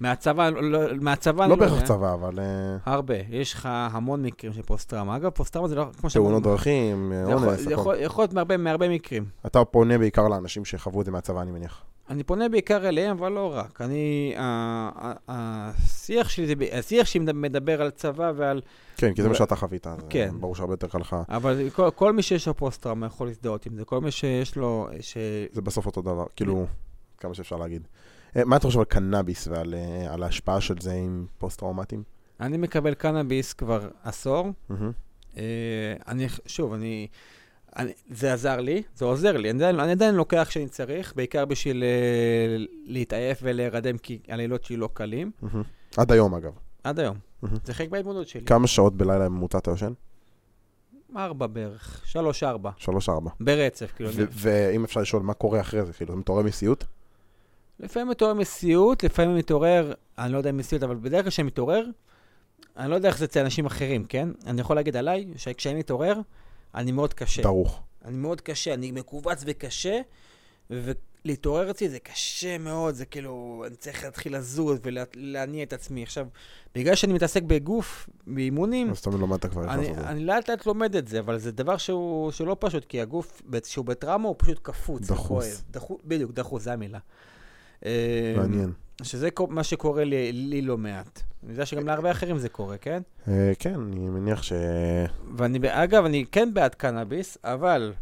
A: מהצבא, לא, מהצבא
B: לא
A: אני
B: בהכרח
A: יודע.
B: צבא, אבל אה,
A: הרבה. יש לך המון מקרים של פוסט-טראומה. אגב, פוסט-טראומה זה לא, כמו שאמרנו,
B: תאונות דרכים, אה, אונס, הכל.
A: יכול להיות מהרבה, מהרבה מקרים.
B: אתה פונה בעיקר לאנשים שחוו את זה מהצבא, אני מניח.
A: אני פונה בעיקר אליהם, אבל לא רק. אני, השיח שלי, השיח שלי מדבר על צבא ועל...
B: כן, כי זה מה שאתה חווית,
A: כן.
B: ברור שהרבה יותר קל לך.
A: אבל כל, כל מי שיש לו פוסט-טראומה יכול להזדהות עם זה. כל מי שיש לו... ש...
B: זה בסוף אותו דבר, כאילו, כמה שאפשר להגיד. אה, מה אתה חושב על קנאביס ועל אה, על ההשפעה של זה עם פוסט-טראומטיים?
A: אני מקבל קנאביס כבר עשור. אה, אני, שוב, אני, אני... זה עזר לי, זה עוזר לי. אני עדיין, אני עדיין לוקח כשאני צריך, בעיקר בשביל להתעייף ולהירדם, כי הלילות שלי לא קלים.
B: מהמם. עד היום, אגב.
A: עד היום.
B: מהמם.
A: זה חלק מההתמודדות שלי.
B: כמה שעות בלילה בממוצע אתה יושן?
A: ארבע בערך, שלוש-ארבע.
B: שלוש-ארבע.
A: ברצף, כאילו.
B: ואם אפשר לשאול, מה קורה אחרי זה? כאילו, אתה מתעורר מסיוט?
A: לפעמים מתעורר מסיוט, לפעמים מתעורר, אני לא יודע אם מסיוט, אבל בדרך כלל כשאני מתעורר, אני לא יודע איך זה אצל אנשים אחרים, כן? אני יכול להגיד עליי, שכשאני מתעורר, אני מאוד קשה.
B: דרוך.
A: אני מאוד קשה, אני מכווץ וקשה, ולהתעורר אצלי זה קשה מאוד, זה כאילו, אני צריך להתחיל לזוז ולהניע את עצמי. עכשיו, בגלל שאני מתעסק בגוף, באימונים,
B: אז תמיד למדת כבר
A: אני. אני לאט לאט לומד את זה, אבל זה דבר שהוא, שהוא לא פשוט, כי הגוף, כשהוא בטראומה, הוא פשוט קפוץ.
B: דחוס.
A: דחוס. בדיוק, דחוס, זו המילה.
B: מעניין.
A: שזה קו- מה שקורה לי, לי לא מעט. אני יודע שגם להרבה אחרים זה קורה, כן?
B: אה, כן, אני מניח ש...
A: ואני, אגב, אני כן בעד קנאביס, אבל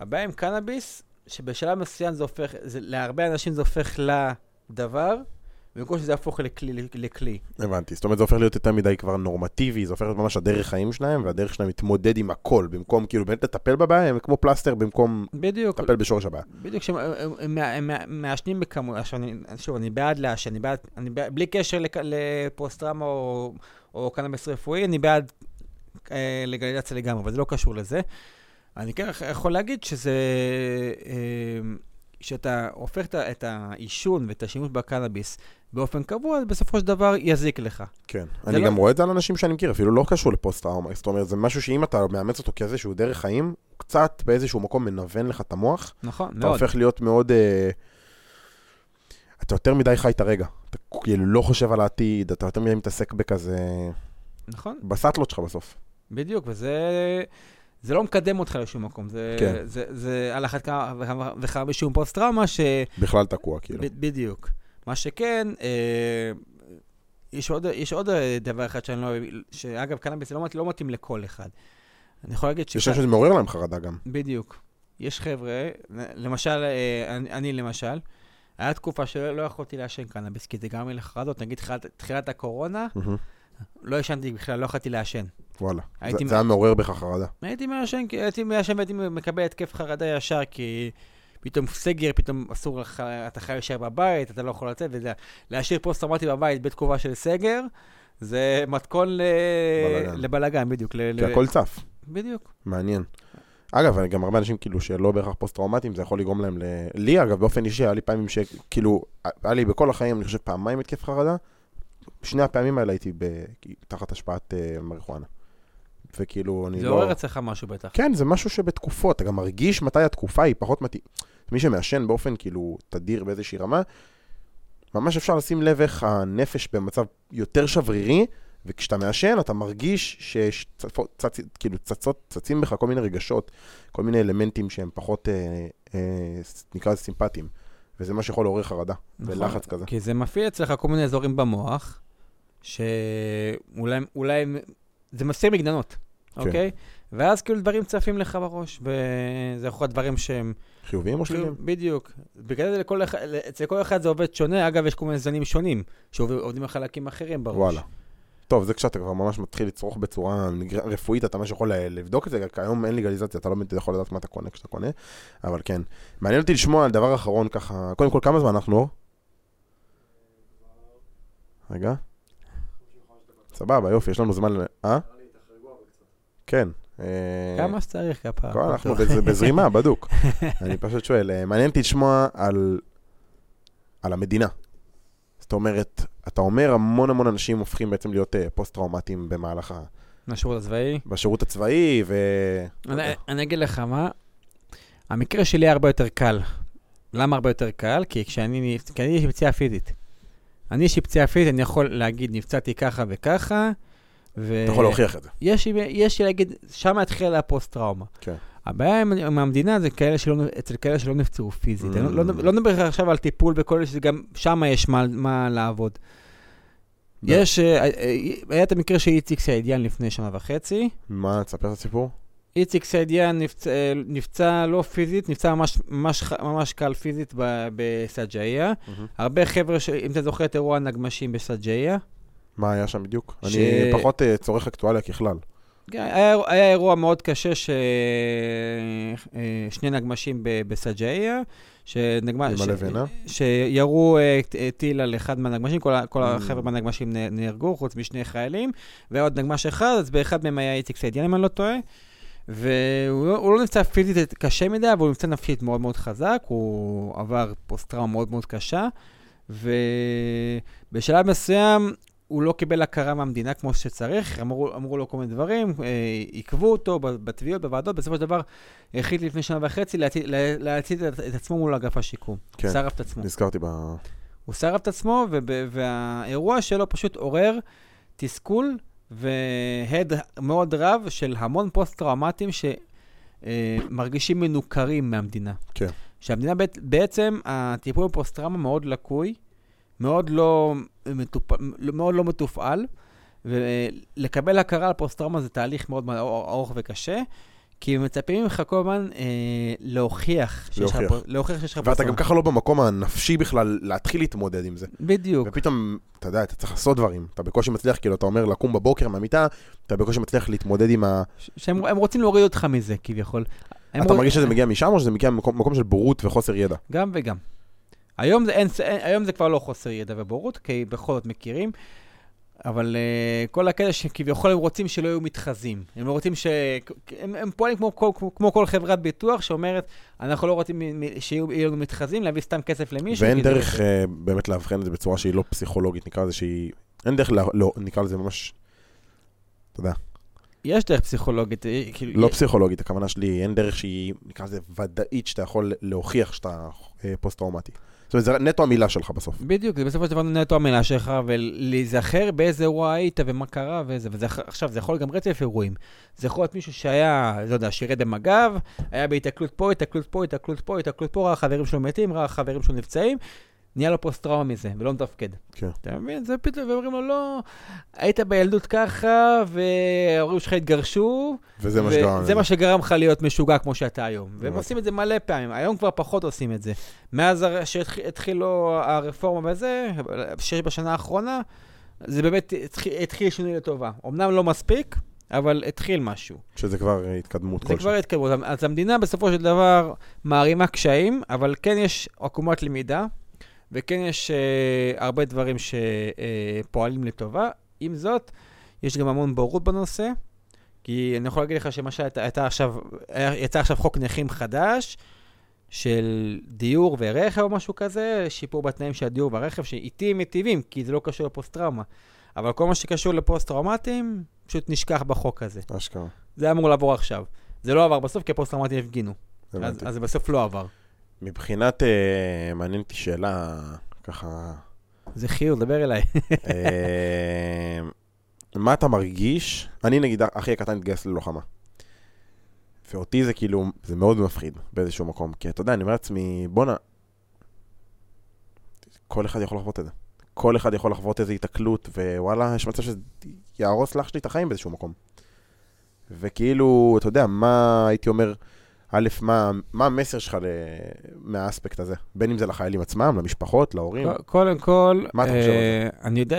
A: הבעיה עם קנאביס, שבשלב מסוים זה הופך, זה, להרבה אנשים זה הופך לדבר, במקום שזה יהפוך לכלי. לכלי.
B: הבנתי. זאת אומרת, זה הופך להיות יותר מדי כבר נורמטיבי, זה הופך להיות ממש הדרך חיים שלהם, והדרך שלהם להתמודד עם הכל, במקום כאילו באמת לטפל בבעיה, הם כמו פלסטר במקום
A: בדיוק.
B: לטפל בשורש הבעיה.
A: בדיוק, שהם הם- מעשנים בכמות, עכשיו, אני, שוב, אני בעד לעשן, אני בעד, אני בעד, בלי קשר לפוסט-טראומה או, או קנאביס רפואי, אני בעד אה, לגליזציה לגמרי, אבל זה לא קשור לזה. אני כן יכול להגיד שזה, אה, כשאתה הופך את העישון ואת השימוש בקנאביס באופן קבוע, אז בסופו של דבר יזיק לך.
B: כן. אני
A: לא-
B: גם רואה את זה על אנשים שאני מכיר, אפילו לא קשור לפוסט-טראומה. זאת אומרת, זה משהו שאם אתה מאמץ אותו כאיזשהו דרך חיים, הוא קצת באיזשהו מקום מנוון לך את המוח,
A: נכון,
B: אתה
A: מאוד.
B: הופך להיות מאוד... אה, אתה יותר מדי חי את הרגע. אתה כאילו לא חושב על העתיד, אתה יותר מדי מתעסק בכזה...
A: נכון,
B: בסאטלות שלך בסוף.
A: בדיוק, וזה... זה לא מקדם אותך לשום מקום, זה,
B: כן.
A: זה, זה על אחת כמה וכמה בשום פוסט-טראומה, ש...
B: בכלל תקוע, כאילו.
A: ב- בדיוק. מה שכן, אה, יש, עוד, יש עוד אה, דבר אחד שאני לא שאגב, קנאביס זה לא, לא מתאים לכל אחד. אני יכול להגיד
B: יש אנשים שזה מעורר להם חרדה גם.
A: בדיוק. יש חבר'ה, למשל, אה, אני, אני למשל, היה תקופה שלא לא יכולתי לעשן קנאביס, כי זה גרם לי לחרדות. נגיד, תחילת, תחילת הקורונה,
B: מהמם.
A: לא ישנתי בכלל, לא יכולתי לעשן.
B: וואלה.
A: הייתי-
B: זה- זה היה מעורר בך חרדה.
A: הייתי מעשן, הייתי מעשן והייתי מקבל התקף חרדה ישר, כי פתאום סגר, פתאום אסור לך, אתה חייב להישאר בבית, אתה לא יכול לצאת, וזה, להשאיר פוסט-טראומטי בבית בתקופה של סגר, זה מתכון ל...
B: בלאגן.
A: לבלאגן, בדיוק. ל...
B: כי
A: ל-
B: הכל צף.
A: בדיוק.
B: מעניין. אגב, גם הרבה אנשים כאילו שלא בהכרח פוסט-טראומטיים, זה יכול לגרום להם ל... לי, אגב, באופן אישי, היה לי פעמים שכאילו, היה לי בכל החיים, אני חושב, פעמיים התקף חרדה. שני הפעמים האלה הייתי ב... תחת השפעת uh, מריחואנה. וכאילו, אני
A: זה
B: לא...
A: עורר אצלך משהו בטח.
B: כן, זה משהו שבתקופות, אתה גם מרגיש מתי התקופה היא פחות מתאים. מי שמעשן באופן כאילו תדיר באיזושהי רמה, ממש אפשר לשים לב איך הנפש במצב יותר שברירי, וכשאתה מעשן אתה מרגיש שכאילו צצות, צצים בך כל מיני רגשות, כל מיני אלמנטים שהם פחות, אה, אה, נקרא לזה סימפטיים. וזה מה שיכול לעורר חרדה
A: נכון,
B: ולחץ כזה.
A: כי זה מפעיל אצלך כל מיני אזורים במוח, שאולי אולי, זה מסיר מגננות,
B: כן.
A: אוקיי? ואז כאילו דברים צפים לך בראש, וזה יכול להיות דברים שהם...
B: חיוביים או שליליים?
A: בדיוק. בגלל זה לכל אחד, אצל כל אחד זה עובד שונה. אגב, יש כל מיני זנים שונים, שעובדים על חלקים אחרים בראש.
B: וואלה. טוב, זה כשאתה כבר ממש מתחיל לצרוך בצורה רפואית, אתה ממש יכול לבדוק את זה, כי היום אין לגליזציה, אתה לא באמת יכול לדעת מה אתה קונה כשאתה קונה, אבל כן. מעניין אותי לשמוע על דבר אחרון ככה, קודם כל, כמה זמן אנחנו? רגע. סבבה, יופי, יש לנו זמן ל... אה? כן. אה,
A: כמה שצריך כפרה.
B: כל- אנחנו בז- בזרימה, בדוק. אני פשוט שואל, אה, מעניין אותי לשמוע על המדינה. זאת אומרת, אתה אומר המון המון אנשים הופכים בעצם להיות אה, פוסט-טראומטיים במהלך ה...
A: מהשירות הצבאי.
B: בשירות הצבאי, ו...
A: אני, אני אגיד לך מה, המקרה שלי היה הרבה יותר קל. למה הרבה יותר קל? כי כשאני, כי אני יש לי פציעה פיזית. אני יש לי פציעה פיזית, אני יכול להגיד, נפצעתי ככה וככה, ו...
B: אתה יכול להוכיח את זה.
A: יש לי, יש לי להגיד, שם התחילה הפוסט-טראומה.
B: כן.
A: הבעיה עם, עם המדינה זה כאלה שלא, אצל כאלה שלא נפצעו פיזית.
B: Mm.
A: אני לא, לא, לא מדבר עכשיו על טיפול וכל זה, שגם שם יש מה, מה לעבוד. יש, אה, אה, היה את המקרה של איציק סעידיאן לפני שנה וחצי.
B: מה, תספר את הסיפור?
A: איציק סעידיאן נפצע, אה, נפצע לא פיזית, נפצע ממש, ממש, ממש קל פיזית בסג'איה. הרבה חבר'ה, ש... אם אתה זוכר את אירוע הנגמשים בסג'איה,
B: מה היה שם בדיוק?
A: ש-
B: אני פחות אה, צורך אקטואליה ככלל.
A: היה, היה אירוע מאוד קשה ששני נגמשים ב- בסג'איה, שנגמש,
B: עם הלבנה?
A: שירו אה, אה, טיל על אחד מהנגמשים, כל, כל
B: Mm.
A: החבר'ה מהנגמשים נהרגו, חוץ משני חיילים, והיה עוד נגמש אחד, אז באחד מהם היה איציק סעידיאן, אם אני לא טועה. והוא לא- לא נפצע פיזית קשה מדי, אבל הוא נפצע נפשית מאוד מאוד חזק, הוא עבר פוסט-טראומה מאוד מאוד קשה, ובשלב מסוים הוא לא קיבל הכרה מהמדינה כמו שצריך, אמרו, אמרו לו כל מיני דברים, אה, עיכבו אותו בתביעות, בוועדות, בסופו של דבר החליט לפני שנה וחצי להצית- לה- להצית את, את עצמו מול אגף השיקום.
B: כן.
A: שרף את עצמו.
B: נזכרתי ב...
A: הוא שרף את עצמו, והאירוע שלו פשוט עורר תסכול והד מאוד רב של המון פוסט-טראומטיים שמרגישים מנוכרים מהמדינה.
B: כן.
A: שהמדינה בעצם, הטיפול בפוסט-טראומה מאוד לקוי, מאוד לא, מטופ... מאוד לא מתופעל, ולקבל הכרה על פוסט-טראומה זה תהליך מאוד ארוך וקשה. כי מצפים ממך כל הזמן אה, להוכיח שיש לך
B: להוכיח.
A: פו- להוכיח שיש לך
B: ואתה גם ככה לא במקום הנפשי בכלל להתחיל להתמודד עם זה.
A: בדיוק.
B: ופתאום, אתה יודע, אתה צריך לעשות דברים. אתה בקושי מצליח, כאילו, אתה אומר לקום בבוקר מהמיטה, אתה בקושי מצליח להתמודד עם ה...
A: שהם הם רוצים להוריד אותך מזה, כביכול.
B: אתה
A: רוצ-
B: מרגיש שזה מגיע משם, או שזה מגיע ממקום מקום של בורות וחוסר ידע?
A: גם וגם. היום זה, אין, אין, היום זה כבר לא חוסר ידע ובורות, כי בכל זאת מכירים, אבל uh, כל הקטע שכביכול הם רוצים שלא יהיו מתחזים. הם רוצים ש... הם, הם פועלים כמו, כמו, כמו, כל חברת ביטוח שאומרת, אנחנו לא רוצים שיהיו יהיו לנו מתחזים, להביא סתם כסף למישהו.
B: ואין
A: זה-
B: דרך אה, באמת לאבחן את זה בצורה שהיא לא פסיכולוגית, נקרא לזה שהיא... אין דרך, לה- לא, נקרא לזה ממש... אתה יודע,
A: יש דרך פסיכולוגית, אה, כאילו...
B: לא
A: יש-
B: פסיכולוגית, הכוונה שלי, אין דרך שהיא, נקרא לזה ודאית, שאתה יכול להוכיח שאתה פוסט-טראומטי. זאת אומרת, זה נטו המילה שלך בסוף.
A: בדיוק, זה בסופו של דבר נטו המילה שלך, ולהיזכר באיזה אירוע היית ומה קרה וזה, וזה עכשיו, זה יכול גם רצף אירועים. זה יכול להיות מישהו שהיה, לא יודע, שירת במג"ב, היה בהיתקלות פה, היתקלות פה, היתקלות פה, היתקלות פה, ראה חברים שלו מתים, ראה חברים שלו נפצעים, נהיה לו פוסט-טראומה מזה, ולא מתפקד.
B: כן.
A: אתה מבין? זה פתאום, ואומרים לו, לא, היית בילדות ככה, וההורים שלך התגרשו,
B: וזה מה שגרם.
A: וזה מה שגרם לך להיות משוגע כמו שאתה היום. והם
B: הבנתי.
A: עושים את זה מלא פעמים, היום כבר פחות עושים את זה. מאז שהתחילו הרפורמה בזה, שיש בשנה האחרונה, זה באמת התחיל, שינוי לטובה. אמנם לא מספיק, אבל התחיל משהו.
B: שזה כבר התקדמות
A: זה
B: כלשהי.
A: כבר התקדמות. אז המדינה בסופו של דבר מערימה קשיים, אבל כן יש עקומת למידה, וכן יש uh, הרבה דברים שפועלים לטובה. עם זאת, יש גם המון בורות בנושא, כי אני יכול להגיד לך עכשיו, יצא עכשיו חוק נכים חדש, של דיור ורכב או משהו כזה, שיפור בתנאים של הדיור והרכב, שאיטיים מיטיבים, כי זה לא קשור לפוסט-טראומה. אבל כל מה שקשור לפוסט-טראומטיים, פשוט נשכח בחוק הזה.
B: אשכרה.
A: זה אמור לעבור עכשיו. זה לא עבר בסוף, כי הפוסט-טראומטיים הפגינו. אז. אז זה בסוף לא עבר.
B: מבחינת, אה, מעניין אותי שאלה, ככה,
A: זה חיור, דבר אליי.
B: אה, מה אתה מרגיש? אני נגיד, אחי הקטן התגייס ללוחמה. ואותי זה כאילו, זה מאוד מפחיד באיזשהו מקום. כי אתה יודע, אני אומר לעצמי, בואנה, כל אחד יכול לחוות את זה. כל אחד יכול לחוות איזו התקלות, ווואלה, יש מצב שזה יהרוס לאח שלי את החיים באיזשהו מקום. וכאילו, אתה יודע, מה הייתי אומר, א', מה, מה המסר שלך ל... מהאספקט הזה? בין אם זה לחיילים עצמם, למשפחות, להורים?
A: קודם כל,
B: מה אתה חושב על
A: אה, אני יודע,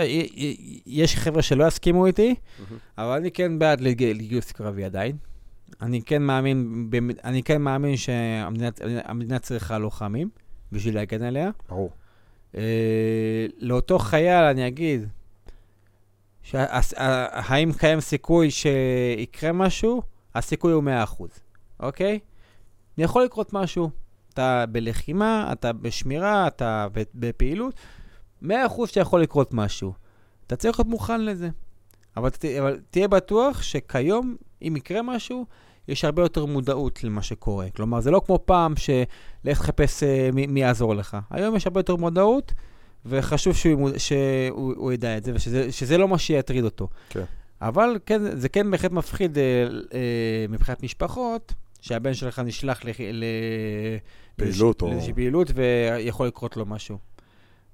A: יש חבר'ה שלא יסכימו איתי, אבל אני כן בעד לג- לגיוס קרבי עדיין. אני כן מאמין, אני כן מאמין שהמדינה המדינה צריכה לוחמים בשביל להגן עליה.
B: ברור.
A: אה, לאותו חייל אני אגיד, האם קיים סיכוי שיקרה משהו? הסיכוי הוא 100%, אוקיי? יכול לקרות משהו. אתה בלחימה, אתה בשמירה, אתה בפעילות, 100% שיכול לקרות משהו. אתה צריך להיות מוכן לזה. אבל, ת- אבל תהיה בטוח שכיום, אם יקרה משהו, יש הרבה יותר מודעות למה שקורה. כלומר, זה לא כמו פעם שלך תחפש אה, מי, מי יעזור לך. היום יש הרבה יותר מודעות, וחשוב שהוא, שהוא הוא ידע את זה, ושזה שזה לא מה שיטריד אותו.
B: כן.
A: אבל כן, זה כן בהחלט מפחיד אה, אה, מבחינת משפחות, שהבן שלך נשלח לח- ל...
B: פעילות או-
A: לאיזושהי פעילות ויכול לקרות לו משהו.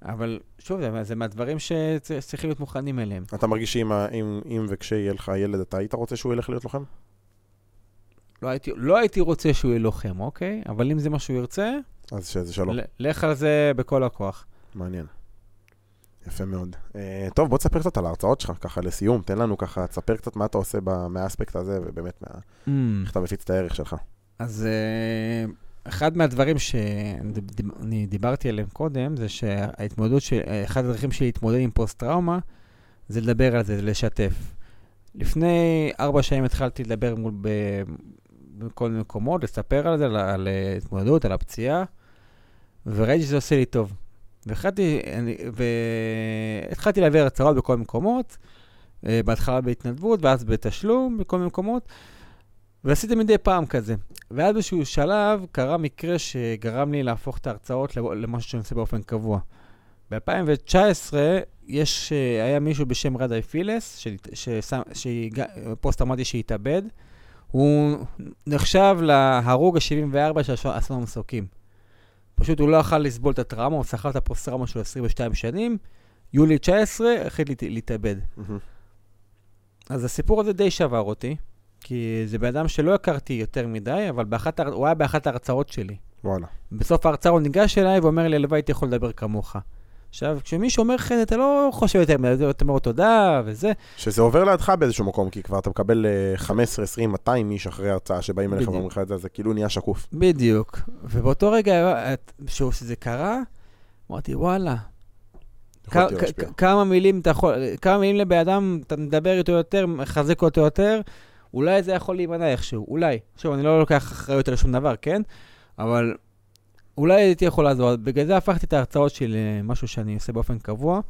A: אבל שוב, זה, מהדברים שצריכים להיות מוכנים אליהם.
B: אתה מרגיש שאם וכשיהיה לך ילד, אתה היית רוצה שהוא ילך להיות לוחם?
A: לא הייתי, לא הייתי רוצה שהוא יהיה לוחם, אוקיי? אבל אם זה מה שהוא ירצה,
B: אז שזה שלום.
A: ל- לך על זה בכל הכוח.
B: מעניין. יפה מאוד. Uh, טוב, בוא תספר קצת על ההרצאות שלך, ככה לסיום. תן לנו ככה, תספר קצת מה אתה עושה ב- מהאספקט הזה, ובאמת, מה,
A: Mm.
B: איך אתה מפיץ את הערך שלך.
A: אז אה, אחד מהדברים שאני דיברתי עליהם קודם, זה שההתמודדות, של, אחד הדרכים שלי להתמודד עם פוסט-טראומה, זה לדבר על זה, זה לשתף. לפני ארבע שנים התחלתי לדבר מול ב, בכל מיני מקומות, לספר על זה, על, על התמודדות, על הפציעה, וראיתי שזה עושה לי טוב. והתחלתי, להעביר הרצאות בכל מקומות, אה, בהתחלה בהתנדבות ואז בתשלום בכל מיני מקומות, ועשיתי מדי פעם כזה. ואז באיזשהו שלב קרה מקרה שגרם לי להפוך את ההרצאות למשהו שאני עושה באופן קבוע. ב-2019 יש, אה, היה מישהו בשם רדאי פילס, פוסט-טראומטי שהתאבד. הוא נחשב להרוג ה-74 של אסון המסוקים. פשוט הוא לא יכל לסבול את הטראומה, הוא סחב את הפוסט-טראומה שלו 22 שנים. יולי 19 החליט להת- להתאבד. אז הסיפור הזה די שבר אותי, כי זה בן אדם שלא הכרתי יותר מדי, אבל באחת, הוא היה באחת ההרצאות שלי.
B: וואלה.
A: בסוף ההרצאה הוא ניגש אליי ואומר לי, הלוואי הייתי יכול לדבר כמוך. עכשיו, כשמישהו אומר לך, אתה לא חושב יותר מזה, אתה אומר תודה וזה.
B: שזה עובר לידך באיזשהו מקום, כי כבר אתה מקבל אה, 15, 20, 200 איש אחרי הרצאה שבאים אליך. ואומרים לך את זה, זה כאילו נהיה שקוף.
A: בדיוק. ובאותו רגע, את- כשהוא- שזה קרה, אמרתי, וואלה, כמה מילים אתה יכול, כמה מילים לבן אדם, אתה מדבר איתו יותר, מחזק אותו יותר, אולי זה יכול להימנע איכשהו, אולי. שוב, אני לא לוקח אחריות על שום דבר, כן? אבל אולי הייתי יכול לעזור. בגלל זה הפכתי את ההרצאות שלי למשהו שאני עושה באופן קבוע,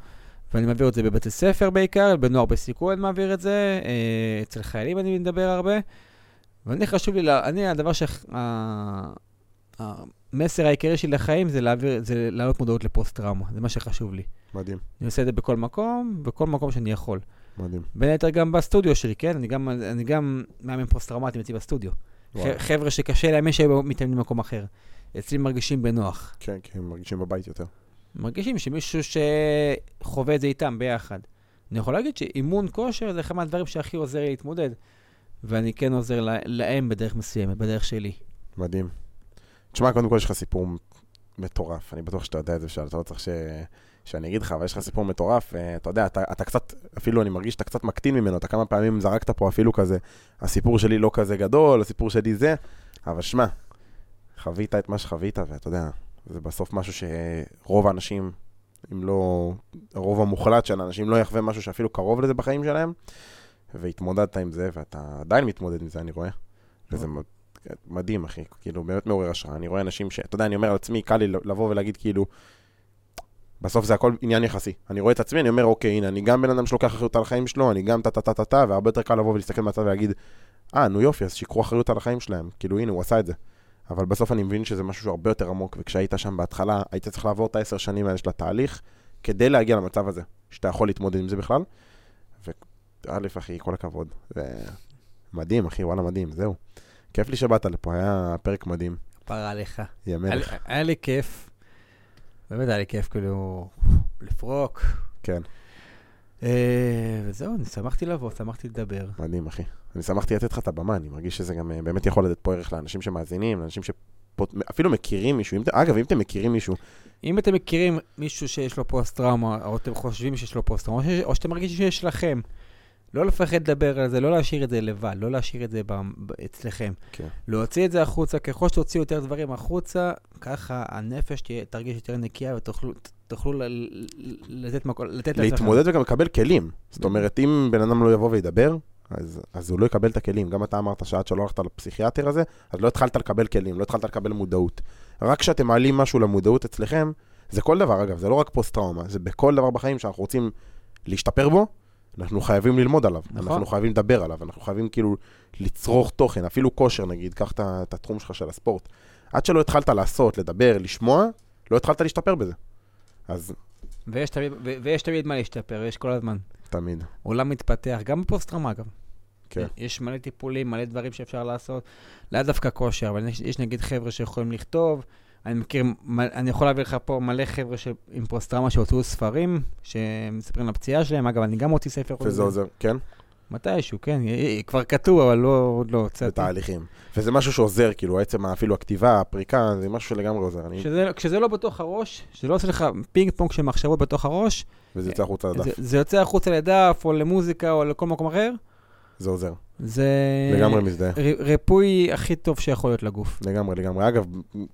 A: ואני מעביר את זה בבתי ספר בעיקר, בנוער בסיכון אני מעביר את זה, אה, אצל חיילים אני מדבר הרבה, ואני חשוב לי, אני, הדבר ש... ה- המסר העיקרי שלי לחיים זה להעביר, זה להעלות מודעות לפוסט-טראומה, זה מה שחשוב לי.
B: מדהים,
A: אני עושה את זה בכל מקום, בכל מקום שאני יכול.
B: מדהים.
A: בין היתר גם בסטודיו שלי, כן? אני גם, אני גם מאמן פוסט-טראומטי אצלי בסטודיו. חבר'ה שקשה להם, יש שהיו מתאמנים במקום אחר. אצלי מרגישים בנוח.
B: כן, כי הם מרגישים בבית יותר.
A: מרגישים שמישהו שחווה את זה איתם ביחד. אני יכול להגיד שאימון כושר זה אחד מהדברים שהכי עוזר לי להתמודד. ואני כן עוזר לה- להם בדרך מסוימת, בדרך שלי.
B: מדהים. תשמע, קודם כל יש לך סיפור מטורף, אני בטוח שאתה יודע את זה, שאתה לא צריך ש... שאני אגיד לך, אבל יש לך סיפור מטורף, אה, אתה יודע, אתה, אתה קצת, אפילו אני מרגיש שאתה קצת מקטין ממנו, אתה כמה פעמים זרקת פה אפילו כזה, הסיפור שלי לא כזה גדול, הסיפור שלי זה, אבל שמע, חווית את מה שחווית, ואתה יודע, זה בסוף משהו שרוב האנשים, אם לא, הרוב המוחלט של האנשים לא יחווה משהו שאפילו קרוב לזה בחיים שלהם, והתמודדת עם זה, ואתה עדיין מתמודד עם זה, אני רואה. וזה מ- מדהים, אחי, כאילו, באמת מעורר השראה. אני רואה אנשים ש... אתה יודע, אני אומר על עצמי, קל לי לבוא ולהגיד, כאילו, בסוף זה הכל עניין יחסי. אני רואה את עצמי, אני אומר, אוקיי, הנה, אני גם בן אדם שלוקח אחריות על החיים שלו, אני גם טה-טה-טה-טה, והרבה יותר קל לבוא ולהסתכל מהצד ולהגיד, אה, נו יופי, אז שיקחו אחריות על החיים שלהם. כאילו, הנה, הוא עשה את זה. אבל בסוף אני מבין שזה משהו שהוא הרבה יותר עמוק, וכשהיית שם בהתחלה, היית צריך לעבור את העשר שנים האלה של התהליך, כדי להגיע למצב הזה, שאתה יכול להתמודד עם זה בכלל. וא', אחי, כל הכבוד. זה מדהים, אחי, וואלה, מדהים, זהו. כיף לי שבאת לפה, היה פרק מדהים.
A: פרה עליך.
B: יא מלך.
A: היה לי כיף. באמת היה לי כיף, כאילו, לפרוק.
B: כן,
A: וזהו, אני שמחתי לבוא, שמחתי לדבר.
B: מדהים, אחי. אני שמחתי לתת לך את הבמה, אני מרגיש שזה גם אה, באמת יכול לתת פה ערך לאנשים שמאזינים, לאנשים שאפילו מכירים מישהו. אגב, אם אתם מכירים מישהו,
A: אם אתם מכירים מישהו שיש לו פוסט-טראומה, או אתם חושבים שיש לו פוסט-טראומה, או שאתם מרגישים שיש לכם, לא לפחד לדבר על זה, לא להשאיר את זה לבד, לא להשאיר את זה ב- אצלכם.
B: כן.
A: להוציא את זה החוצה, ככל שתוציאו יותר דברים החוצה, ככה הנפש תהיה, תרגיש יותר נקייה ותוכלו תוכלו ל- ל- לתת מקום, לתת לעצמכם.
B: להתמודד וגם לקבל כלים. זאת אומרת, אם בן אדם לא יבוא וידבר, אז, אז הוא לא יקבל את הכלים. גם אתה אמרת שעד שלא הלכת לפסיכיאטר הזה, אז לא התחלת לקבל כלים, לא התחלת לקבל מודעות. רק כשאתם מעלים משהו למודעות אצלכם, זה כל דבר, אגב, זה לא רק פוסט-טראומה, זה בכל דבר בחיים שאנחנו רוצים להשתפר בו, אנחנו חייבים ללמוד עליו,
A: נכון.
B: אנחנו חייבים לדבר עליו, אנחנו חייבים כאילו לצרוך תוכן, אפילו כושר נגיד, קח את התחום שלך של הספורט. עד שלא התחלת לעשות, לדבר, לשמוע, לא התחלת להשתפר בזה. אז
A: ויש תמיד, ו- ויש תמיד מה להשתפר, יש כל הזמן.
B: תמיד,
A: עולם מתפתח, גם בפוסט-טראומה אגב.
B: כן.
A: יש מלא טיפולים, מלא דברים שאפשר לעשות. לאו דווקא כושר, אבל יש, יש נגיד חבר'ה שיכולים לכתוב. אני מכיר, אני יכול להביא לך פה מלא חבר'ה ש- עם פוסט-טראומה שהוציאו ספרים, שמספרים על הפציעה שלהם. אגב, אני גם מוציא ספר.
B: וזה עוזר, כן?
A: מתישהו, כן. כבר כתוב, אבל לא, עוד לא הוצאתי.
B: בתהליכים. וזה משהו שעוזר, כאילו, עצם אפילו הכתיבה, הפריקה, זה משהו שלגמרי עוזר. אני...
A: כשזה, כשזה לא בתוך הראש, שזה לא עושה לך פינג פונג של מחשבות בתוך הראש,
B: וזה יוצא החוצה לדף.
A: זה, זה יוצא החוצה לדף, או למוזיקה, או לכל מקום אחר,
B: זה עוזר.
A: זה
B: לגמרי מזדהה.
A: ר- ריפוי הכי טוב שיכול להיות לגוף.
B: לגמרי, לגמרי. אגב,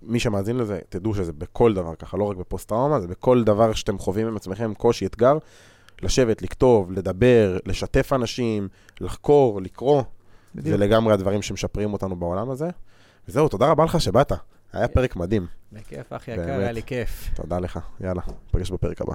B: מי שמאזין לזה, תדעו שזה בכל דבר ככה, לא רק בפוסט-טראומה, זה בכל דבר שאתם חווים עם עצמכם, קושי, אתגר, לשבת, לכתוב, לדבר, לשתף אנשים, לחקור, לקרוא. זה
A: בדיוק.
B: לגמרי הדברים שמשפרים אותנו בעולם הזה. וזהו, תודה רבה לך שבאת. היה פרק מדהים.
A: בכיף, אחי יקר. היה לי כיף.
B: תודה לך. יאללה, נפגש בפרק הבא.